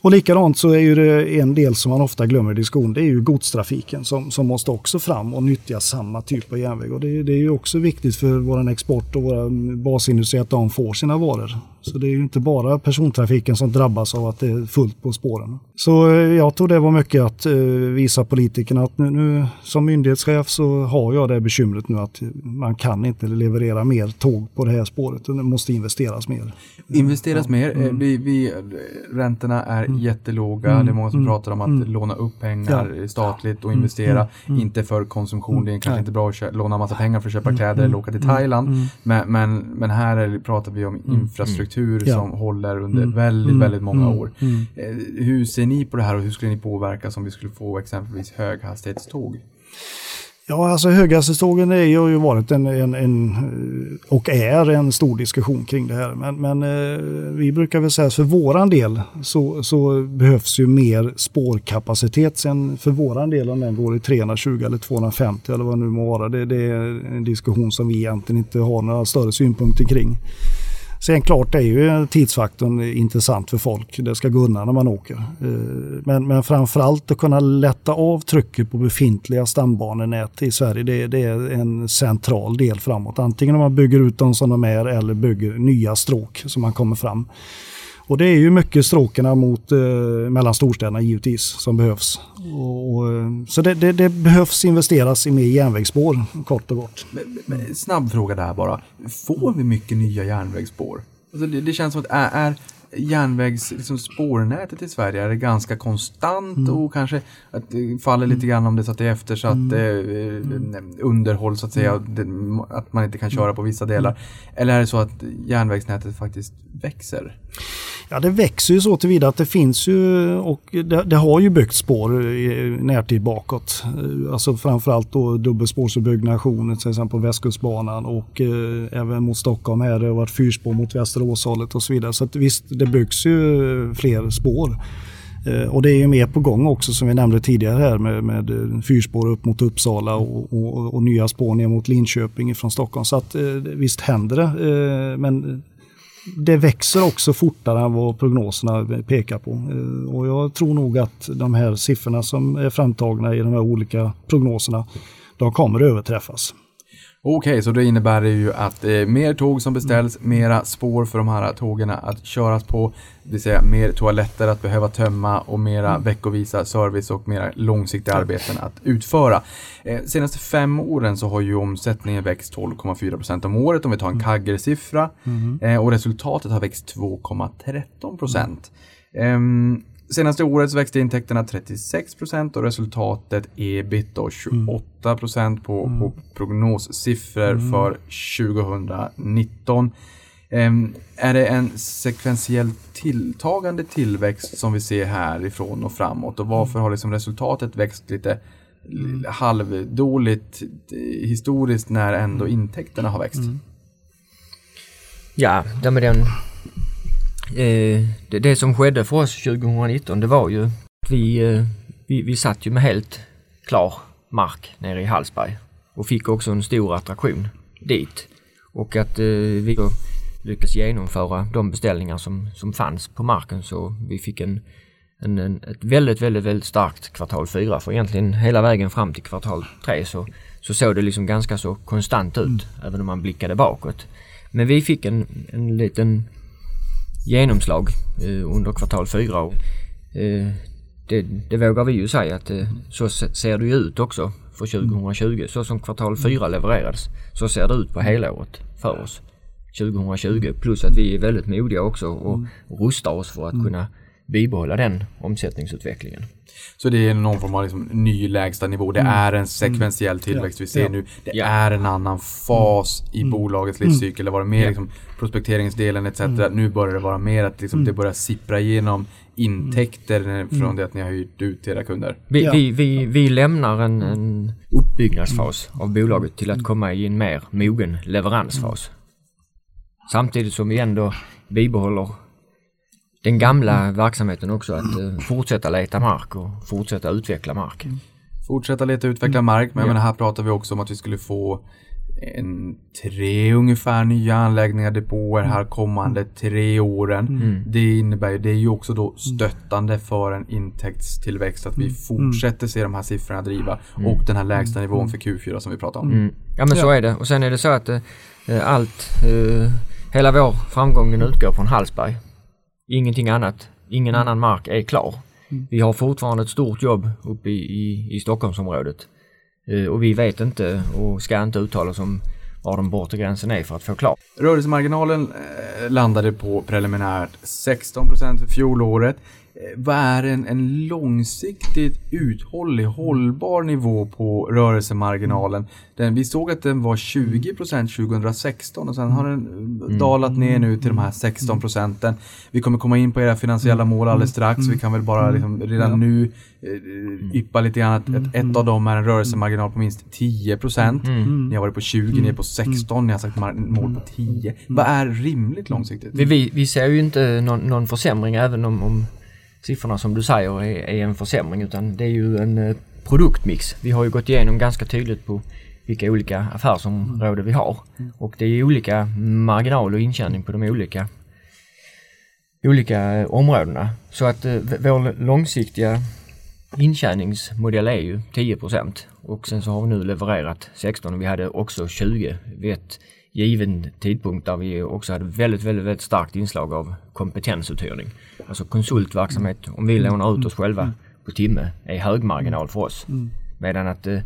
Och likadant så är ju det en del som man ofta glömmer i diskussion, det är ju godstrafiken som, som måste också fram och nyttja samma typ av järnväg. Och det, det är ju också viktigt för vår export och våra basindustri att de får sina varor. Så det är ju inte bara persontrafiken som drabbas av att det är fullt på spåren. Så eh, jag tror det var mycket att eh, visa politikerna att nu, nu som myndighetschef så har jag det bekymret nu att man kan inte leverera mer tåg på det här spåret. Det måste investeras mer. Investeras mer. Eh, mm. Vi, vi, räntorna är mm. jättelåga. Mm. Det är många som mm. pratar om att mm. låna upp pengar ja. statligt och investera. Mm. Inte för konsumtion. Det är kanske Nej. inte bra att låna massa pengar för att köpa kläder eller åka till Thailand. Men, men, men här är, pratar vi om infrastruktur struktur ja. som håller under mm. väldigt, mm. väldigt många mm. år. Mm. Eh, hur ser ni på det här och hur skulle ni påverkas om vi skulle få exempelvis höghastighetståg? Ja, alltså höghastighetstågen har ju varit en, en, en, och är en stor diskussion kring det här. Men, men eh, vi brukar väl säga att för våran del så, så, behövs ju mer spårkapacitet. Sen för våran del om den går i 320 eller 250 eller vad det nu må vara. Det, det är en diskussion som vi egentligen inte har några större synpunkter kring. Sen klart är ju tidsfaktorn intressant för folk. Det ska gå undan när man åker. Eh, men, men framförallt att kunna lätta av trycket på befintliga stambanenät i Sverige. Det, det, är en central del framåt. Antingen om man bygger ut dem som de är eller bygger nya stråk som man kommer fram. Och det är ju mycket stråkarna mot, eh, mellan storstäderna givetvis som behövs. Och, och, eh, så det, det, det, behövs investeras i mer järnvägsspår kort och gott. Men, men, snabb fråga där bara. Får vi mycket nya järnvägsspår? Alltså det, det känns som att är, är järnvägsspårnätet liksom, i Sverige är det ganska konstant mm. och kanske att det faller lite grann om det så att det är eftersatt mm. eh, underhåll så att säga, mm. att man inte kan köra på vissa delar. Eller är det så att järnvägsnätet faktiskt växer? Ja, det växer ju så tillvida att det finns ju och det, det har ju byggt spår i närtid bakåt. Eh, Alltså framförallt då dubbelspårsbyggnationen till exempel på Västkustbanan och eh, även mot Stockholm här. Det har varit fyrspår mot Västeråshållet och så vidare. Så att visst, det byggs ju fler spår. Eh, och det är ju mer på gång också som vi nämnde tidigare här med, med eh, fyrspår upp mot Uppsala och, och, och nya spår ner mot Linköping från Stockholm. Så att eh, visst händer det. Men det växer också fortare än vad prognoserna pekar på. Och jag tror nog att de här siffrorna som är framtagna i de här olika prognoserna, de kommer att överträffas. Okej, så det innebär det ju att är mer tåg som beställs, mera spår för de här tågen att köras på, det vill säga mer toaletter att behöva tömma och mera veckovisa service och mera långsiktiga arbeten att utföra. Eh, senaste fem åren så har ju omsättningen växt 12,4% om året om vi tar en kaggersiffra eh, och resultatet har växt 2,13%. Ehm, Senaste året växte intäkterna 36% och resultatet ebit då 28% på, på prognossiffror för 2019. Ehm, är det en sekventiellt tilltagande tillväxt som vi ser härifrån och framåt? Och varför har liksom resultatet växt lite l- halvdåligt eh, historiskt när ändå intäkterna har växt? Ja, det med den... Eh, det, det som skedde för oss 2019 det var ju att vi, eh, vi, vi satt ju med helt klar mark nere i Hallsberg och fick också en stor attraktion dit. Och att eh, vi lyckades genomföra de beställningar som, som fanns på marken så vi fick en, en, en, ett väldigt, väldigt, väldigt starkt kvartal fyra. För egentligen hela vägen fram till kvartal tre så, så såg det liksom ganska så konstant ut även om man blickade bakåt. Men vi fick en, en liten genomslag eh, under kvartal fyra eh, det, det vågar vi ju säga att eh, så se- ser det ju ut också för 2020. Så som kvartal fyra levererades så ser det ut på hela året för oss 2020. Plus att vi är väldigt modiga också och, och rustar oss för att kunna bibehålla den omsättningsutvecklingen. Så det är någon form av liksom ny lägsta nivå. Det är en sekventiell tillväxt vi ser Ja. nu. Det Ja. är en annan fas i bolagets livscykel. Det var mer Ja. liksom prospekteringsdelen etc. Nu börjar det vara mer att liksom det börjar sippra igenom intäkter från det att ni har hyrt ut till era kunder. Vi, Ja. vi, vi, vi lämnar en, en uppbyggnadsfas av bolaget till att komma i en mer mogen leveransfas. Samtidigt som vi ändå bibehåller den gamla verksamheten också att eh, fortsätta leta mark och fortsätta utveckla mark. Fortsätta leta och utveckla mark, men Ja. menar, här pratar vi också om att vi skulle få en tre ungefär nya anläggningar, depåer här kommande tre åren. Det innebär ju, det är ju också då stöttande för en intäktstillväxt att vi fortsätter se de här siffrorna driva och den här lägsta nivån för Q4 som vi pratar om. Mm. Ja men så är det och sen är det så att eh, allt, eh, hela vår framgång utgår från Hallsberg. Ingenting annat, ingen annan mark är klar. Vi har fortfarande ett stort jobb uppe i, i, i Stockholmsområdet. Eh, och vi vet inte och ska inte uttala oss om var den bortre gränsen är för att få klart. Rörelsemarginalen eh, landade på preliminärt 16% för fjolåret. Vad är en, en långsiktigt uthållig, hållbar nivå på rörelsemarginalen? Den, vi såg att den var 20% 2016 och sen har den eh, dalat ner nu till de här 16 procenten. Vi kommer komma in på era finansiella mål alldeles strax. Vi kan väl bara liksom redan nu eh, yppa lite grann att ett, ett av dem är en rörelsemarginal på minst 10%. Ni har varit på 20, ni är på 16, ni har sagt mål på 10. Vad är rimligt långsiktigt? Vi, vi, vi ser ju inte någon, någon försämring även om, om siffrorna som du säger är, är en försämring utan det är ju en eh, produktmix. Vi har ju gått igenom ganska tydligt på vilka olika affärsområden vi har och det är olika marginal och intjäning på de olika olika eh, områdena. Så att eh, vår långsiktiga intjäningsmodell är ju 10% och sen så har vi nu levererat 16 och vi hade också 20 vid ett given tidpunkt där vi också hade väldigt, väldigt, väldigt starkt inslag av kompetensuthyrning. Alltså konsultverksamhet, om vi lånar ut oss själva på timme, är högmarginal för oss. Medan att eh,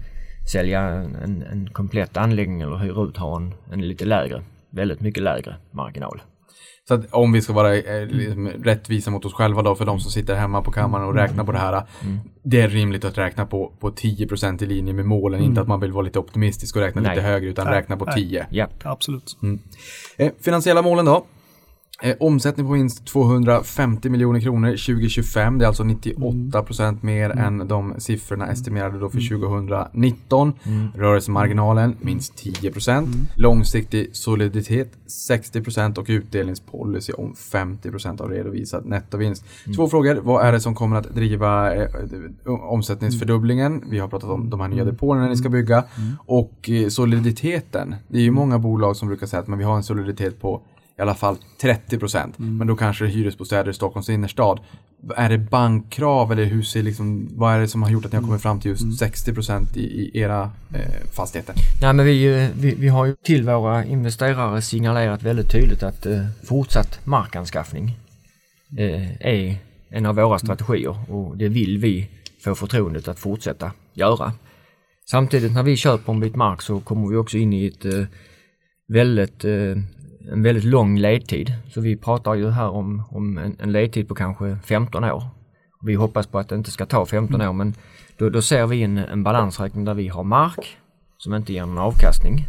sälja en, en komplett anläggning eller hyra ut har en, en lite lägre, väldigt mycket lägre marginal. Så att om vi ska vara eh, liksom, rättvisa mot oss själva då för de som sitter hemma på kammaren och räknar på det här. Det är rimligt att räkna på, på 10% i linje med målen. Inte att man vill vara lite optimistisk och räkna Nej. lite högre utan Nej. räkna på Nej. 10. Ja, Absolut. Eh, finansiella målen då? Eh, omsättning på minst 250 miljoner kronor 2025. Det är alltså 98% mer än de siffrorna estimerade då för 2019. Rörelsemarginalen minst 10%. Långsiktig soliditet 60% och utdelningspolicy om 50% av redovisad nettovinst. Två frågor. Vad är det som kommer att driva eh, omsättningsfördubblingen? Vi har pratat om de här nya depåerna ni ska bygga. Och eh, soliditeten. Det är ju många bolag som brukar säga att men vi har en soliditet på i alla fall 30 procent. Men då kanske det är hyresbostäder i Stockholms innerstad. Är det bankkrav eller hur ser liksom, vad är det som har gjort att ni har kommit fram till just 60 procent i, i era eh, fastigheter? Nej men vi, eh, vi, vi har ju till våra investerare signalerat väldigt tydligt att eh, fortsatt markanskaffning eh, är en av våra strategier och det vill vi få förtroendet att fortsätta göra. Samtidigt när vi köper en bit mark så kommer vi också in i ett eh, väldigt, eh, en väldigt lång ledtid. Så vi pratar ju här om, om en, en ledtid på kanske 15 år. Vi hoppas på att det inte ska ta 15 år men då, då ser vi en, en balansräkning där vi har mark som inte ger någon avkastning.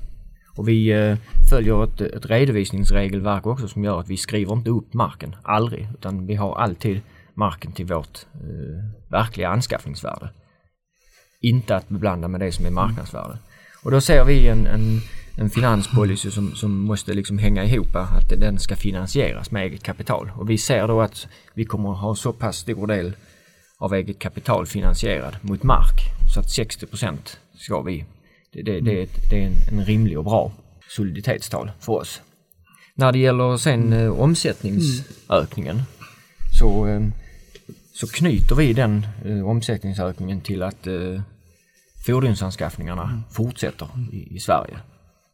Och vi eh, följer ett, ett redovisningsregelverk också som gör att vi skriver inte upp marken, aldrig, utan vi har alltid marken till vårt eh, verkliga anskaffningsvärde. Inte att beblanda med det som är marknadsvärde. Och då ser vi en, en, en finanspolicy som, som måste liksom hänga ihop, att den ska finansieras med eget kapital. Och vi ser då att vi kommer att ha så pass stor del av eget kapital finansierad mot mark så att 60 procent ska vi det, det, det, är ett- det är en, en rimlig och bra soliditetstal för oss. När det gäller sen eh, omsättningsökningen så, eh, så knyter vi den eh, omsättningsökningen till att eh, fordonsanskaffningarna fortsätter i, i Sverige.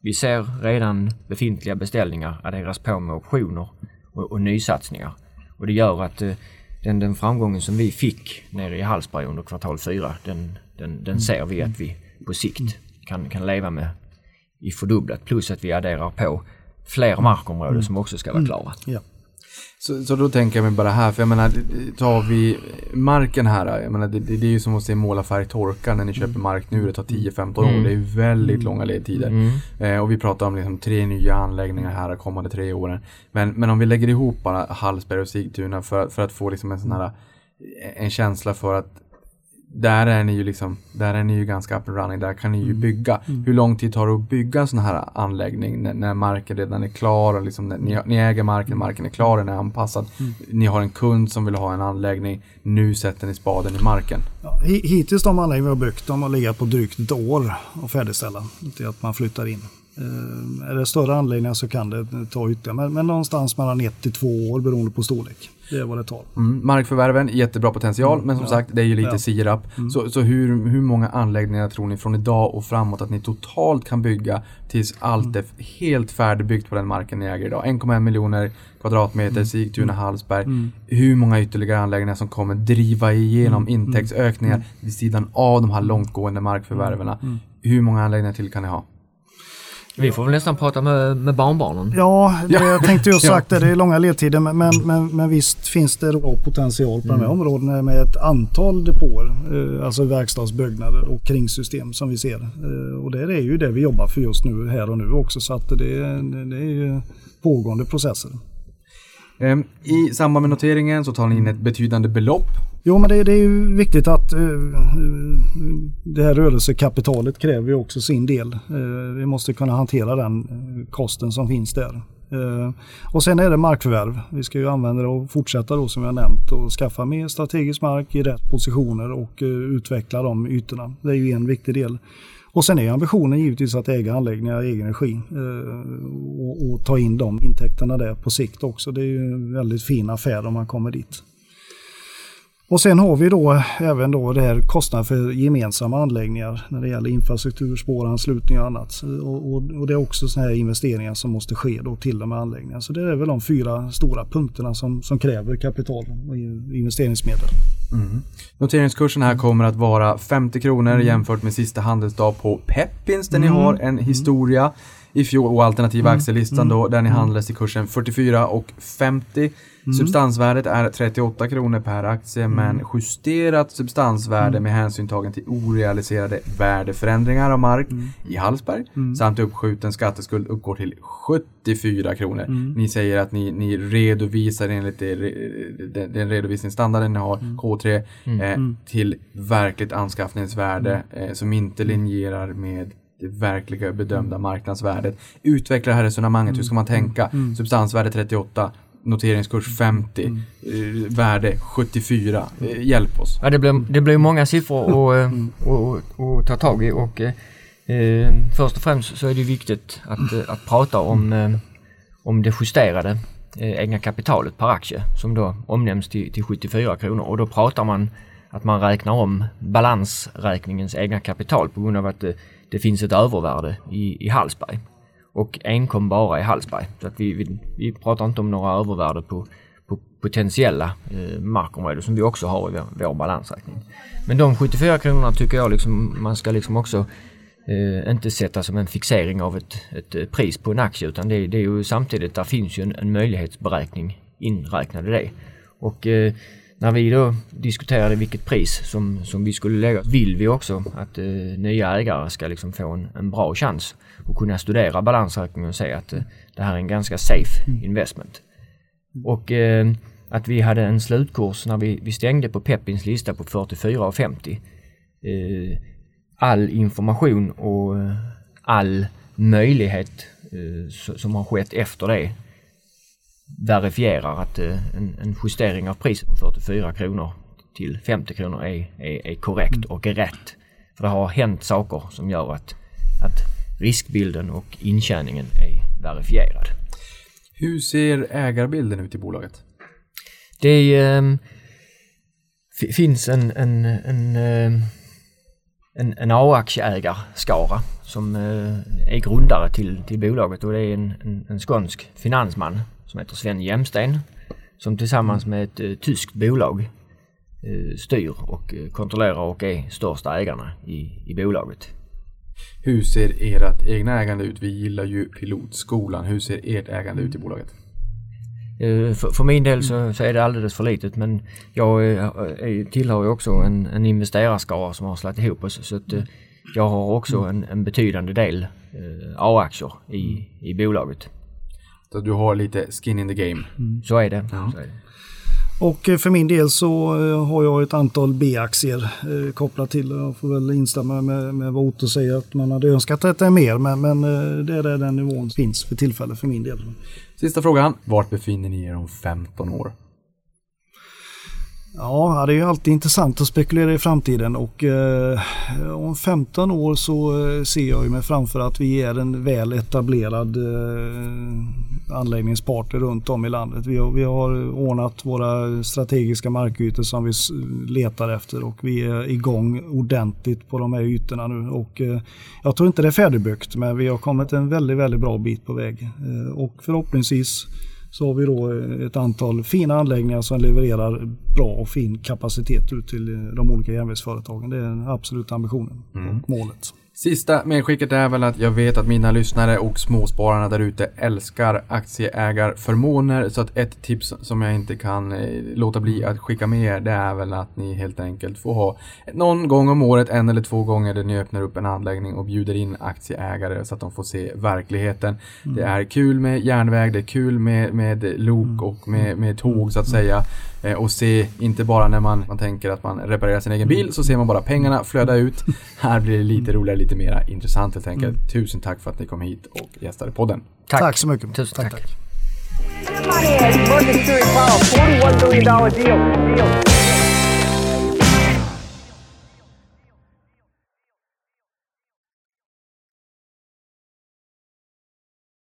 Vi ser redan befintliga beställningar adderas på med optioner och, och nysatsningar. Och det gör att eh, den, den framgången som vi fick nere i Hallsberg under kvartal 4, den, den, den ser vi att vi på sikt kan, kan leva med i fördubblat. Plus att vi adderar på fler markområden som också ska vara klara. Ja. Så, så då tänker jag mig bara här, för jag menar, tar vi marken här, jag menar, det, det, det är ju som att se målarfärg torka när ni köper mark. Nu, det tar 10-15 år, det är väldigt långa ledtider. Eh, och vi pratar om liksom tre nya anläggningar här de kommande tre åren. Men, men om vi lägger ihop bara Hallsberg och Sigtuna för, för att få liksom en sån här, en känsla för att där är ni ju liksom, där är ni ju ganska up and running, där kan ni ju bygga. Hur lång tid tar det att bygga en sån här anläggning när, när marken redan är klar och liksom, när ni, ni äger marken, marken är klar, den är anpassad. Ni har en kund som vill ha en anläggning, nu sätter ni spaden i marken. Ja, hi- hittills de anläggningar vi har byggt de har legat på drygt ett år att färdigställa till att man flyttar in. Eh, är det större anläggningar så kan det ta ytterligare, men, men någonstans mellan ett till två år beroende på storlek. Det är vad det tar. Mm, markförvärven, jättebra potential, men som sagt det är ju lite Ja. sirap. Så, så hur, hur många anläggningar tror ni från idag och framåt att ni totalt kan bygga tills allt är helt färdigbyggt på den marken ni äger idag? 1,1 miljoner kvadratmeter, Sigtuna, Hallsberg. Hur många ytterligare anläggningar som kommer driva igenom intäktsökningar vid sidan av de här långtgående markförvärven? Hur många anläggningar till kan ni ha? Vi får väl nästan prata med, med barnbarnen. Ja, det, jag tänkte ju Ja. sagt det. Det är långa ledtider men, men, men, men visst finns det då potential på de här områdena med ett antal depåer. Eh, alltså verkstadsbyggnader och kringsystem som vi ser. Eh, och det är ju det vi jobbar för just nu, här och nu också. Så att det, det är ju pågående processer. Ehm, I samband med noteringen så tar ni in ett betydande belopp. Jo, men det, det är ju viktigt att eh, det här rörelsekapitalet kräver ju också sin del. Eh, vi måste kunna hantera den eh, kosten som finns där. Eh, och sen är det markförvärv. Vi ska ju använda det och fortsätta då som jag nämnt och skaffa mer strategisk mark i rätt positioner och eh, utveckla de ytorna. Det är ju en viktig del. Och sen är ambitionen givetvis att äga anläggningar i egen regi eh, och, och ta in de intäkterna där på sikt också. Det är ju en väldigt fin affär om man kommer dit. Och sen har vi då även då det här kostnader för gemensamma anläggningar när det gäller infrastruktur, spåranslutning och annat. Och, och, och det är också sådana här investeringar som måste ske då till de här anläggningarna. Så det är väl de fyra stora punkterna som, som kräver kapital och investeringsmedel. Noteringskursen här kommer att vara 50 kronor jämfört med sista handelsdag på Peppins där ni har en historia. I fjol och alternativa aktielistan då där ni handlades till kursen 44 och 50. Substansvärdet är 38 kronor per aktie men justerat substansvärde med hänsyn tagen till orealiserade värdeförändringar av mark i Hallsberg samt uppskjuten skatteskuld uppgår till 74 kronor. Ni säger att ni, ni redovisar enligt det, den, den redovisningsstandarden ni har, K3, eh, till verkligt anskaffningsvärde eh, som inte linjerar med det verkliga bedömda marknadsvärdet. Utveckla det här resonemanget, hur ska man tänka? Substansvärde 38, noteringskurs 50, eh, värde 74. Eh, hjälp oss. Ja, det blir, det blir många siffror att, eh, att, att ta tag i och eh, eh, först och främst så är det viktigt att, att prata om, eh, om det justerade eh, egna kapitalet per aktie som då omnämns till, till 74 kronor. Och då pratar man att man räknar om balansräkningens egna kapital på grund av att det, finns ett övervärde i, i Hallsberg och enkom bara i Hallsberg. Så att vi, vi, vi pratar inte om några övervärde på, på potentiella eh, markområden som vi också har i vår, vår balansräkning. Men de 74 kronorna tycker jag liksom man ska liksom också eh, inte sätta som en fixering av ett, ett eh, pris på en aktie utan det, det är ju samtidigt, där finns ju en, en möjlighetsberäkning inräknad i det. Och eh, när vi då diskuterade vilket pris som, som vi skulle lägga vill vi också att eh, nya ägare ska liksom få en, en bra chans att kunna studera balansräkningen och se att eh, det här är en ganska safe investment. Och eh, att vi hade en slutkurs när vi, vi stängde på Peppins lista på 44,50. Eh, all information och eh, all möjlighet eh, som har skett efter det verifierar att eh, en, en justering av priset från 44 kronor till 50 kronor är, är, är korrekt och är rätt. För det har hänt saker som gör att, att riskbilden och intjäningen är verifierad. Hur ser ägarbilden ut i bolaget? Det ehm, fi- finns en, en, en, ehm, en, en A-aktieägarskara som eh, är grundare till, till bolaget och det är en, en, en skånsk finansman som heter Sven Jämsten som tillsammans med ett eh, tyskt bolag eh, styr och eh, kontrollerar och är största ägarna i, i bolaget. Hur ser ert egna ägande ut? Vi gillar ju pilotskolan. Hur ser ert ägande ut i bolaget? Eh, För, för min del så, så är det alldeles för litet men jag eh, är, tillhör ju också en, en investerarskara som har slagit ihop oss så att eh, jag har också en, en betydande del A-aktier i, i bolaget. Så du har lite skin in the game. Så är det. Så är det. Och eh, för min del så eh, har jag ett antal B-aktier eh, kopplat till. Jag får väl instämma med, med vad Otto säger att man hade önskat att det är mer men, men det är där den nivån finns för tillfället för min del. Sista frågan. Vart befinner ni er om 15 år? Ja, det är ju alltid intressant att spekulera i framtiden och eh, om 15 år så ser jag ju mig framför att vi är en väl etablerad eh, anläggningspartner runt om i landet. Vi har, vi har ordnat våra strategiska markytor som vi letar efter och vi är igång ordentligt på de här ytorna nu. Och, eh, jag tror inte det är färdigbyggt men vi har kommit en väldigt, väldigt bra bit på väg. Eh, och förhoppningsvis så har vi då ett antal fina anläggningar som levererar bra och fin kapacitet ut till eh, de olika järnvägsföretagen. Det är den absoluta ambitionen och målet. Sista medskicket är väl att jag vet att mina lyssnare och småspararna där ute älskar aktieägarförmåner. Så att ett tips som jag inte kan eh, låta bli att skicka med er det är väl att ni helt enkelt får ha någon gång om året, en eller två gånger, där ni öppnar upp en anläggning och bjuder in aktieägare så att de får se verkligheten. Det är kul med järnväg, det är kul med, med lok och med, med tåg så att säga. Eh, Och se, inte bara när man, man tänker att man reparerar sin egen bil, så ser man bara pengarna flöda ut. Här blir det lite roligare, lite mera intressant helt enkelt. Tusen tack för att ni kom hit och gästade podden. Tack. Tack så mycket. Tusen tack. Your money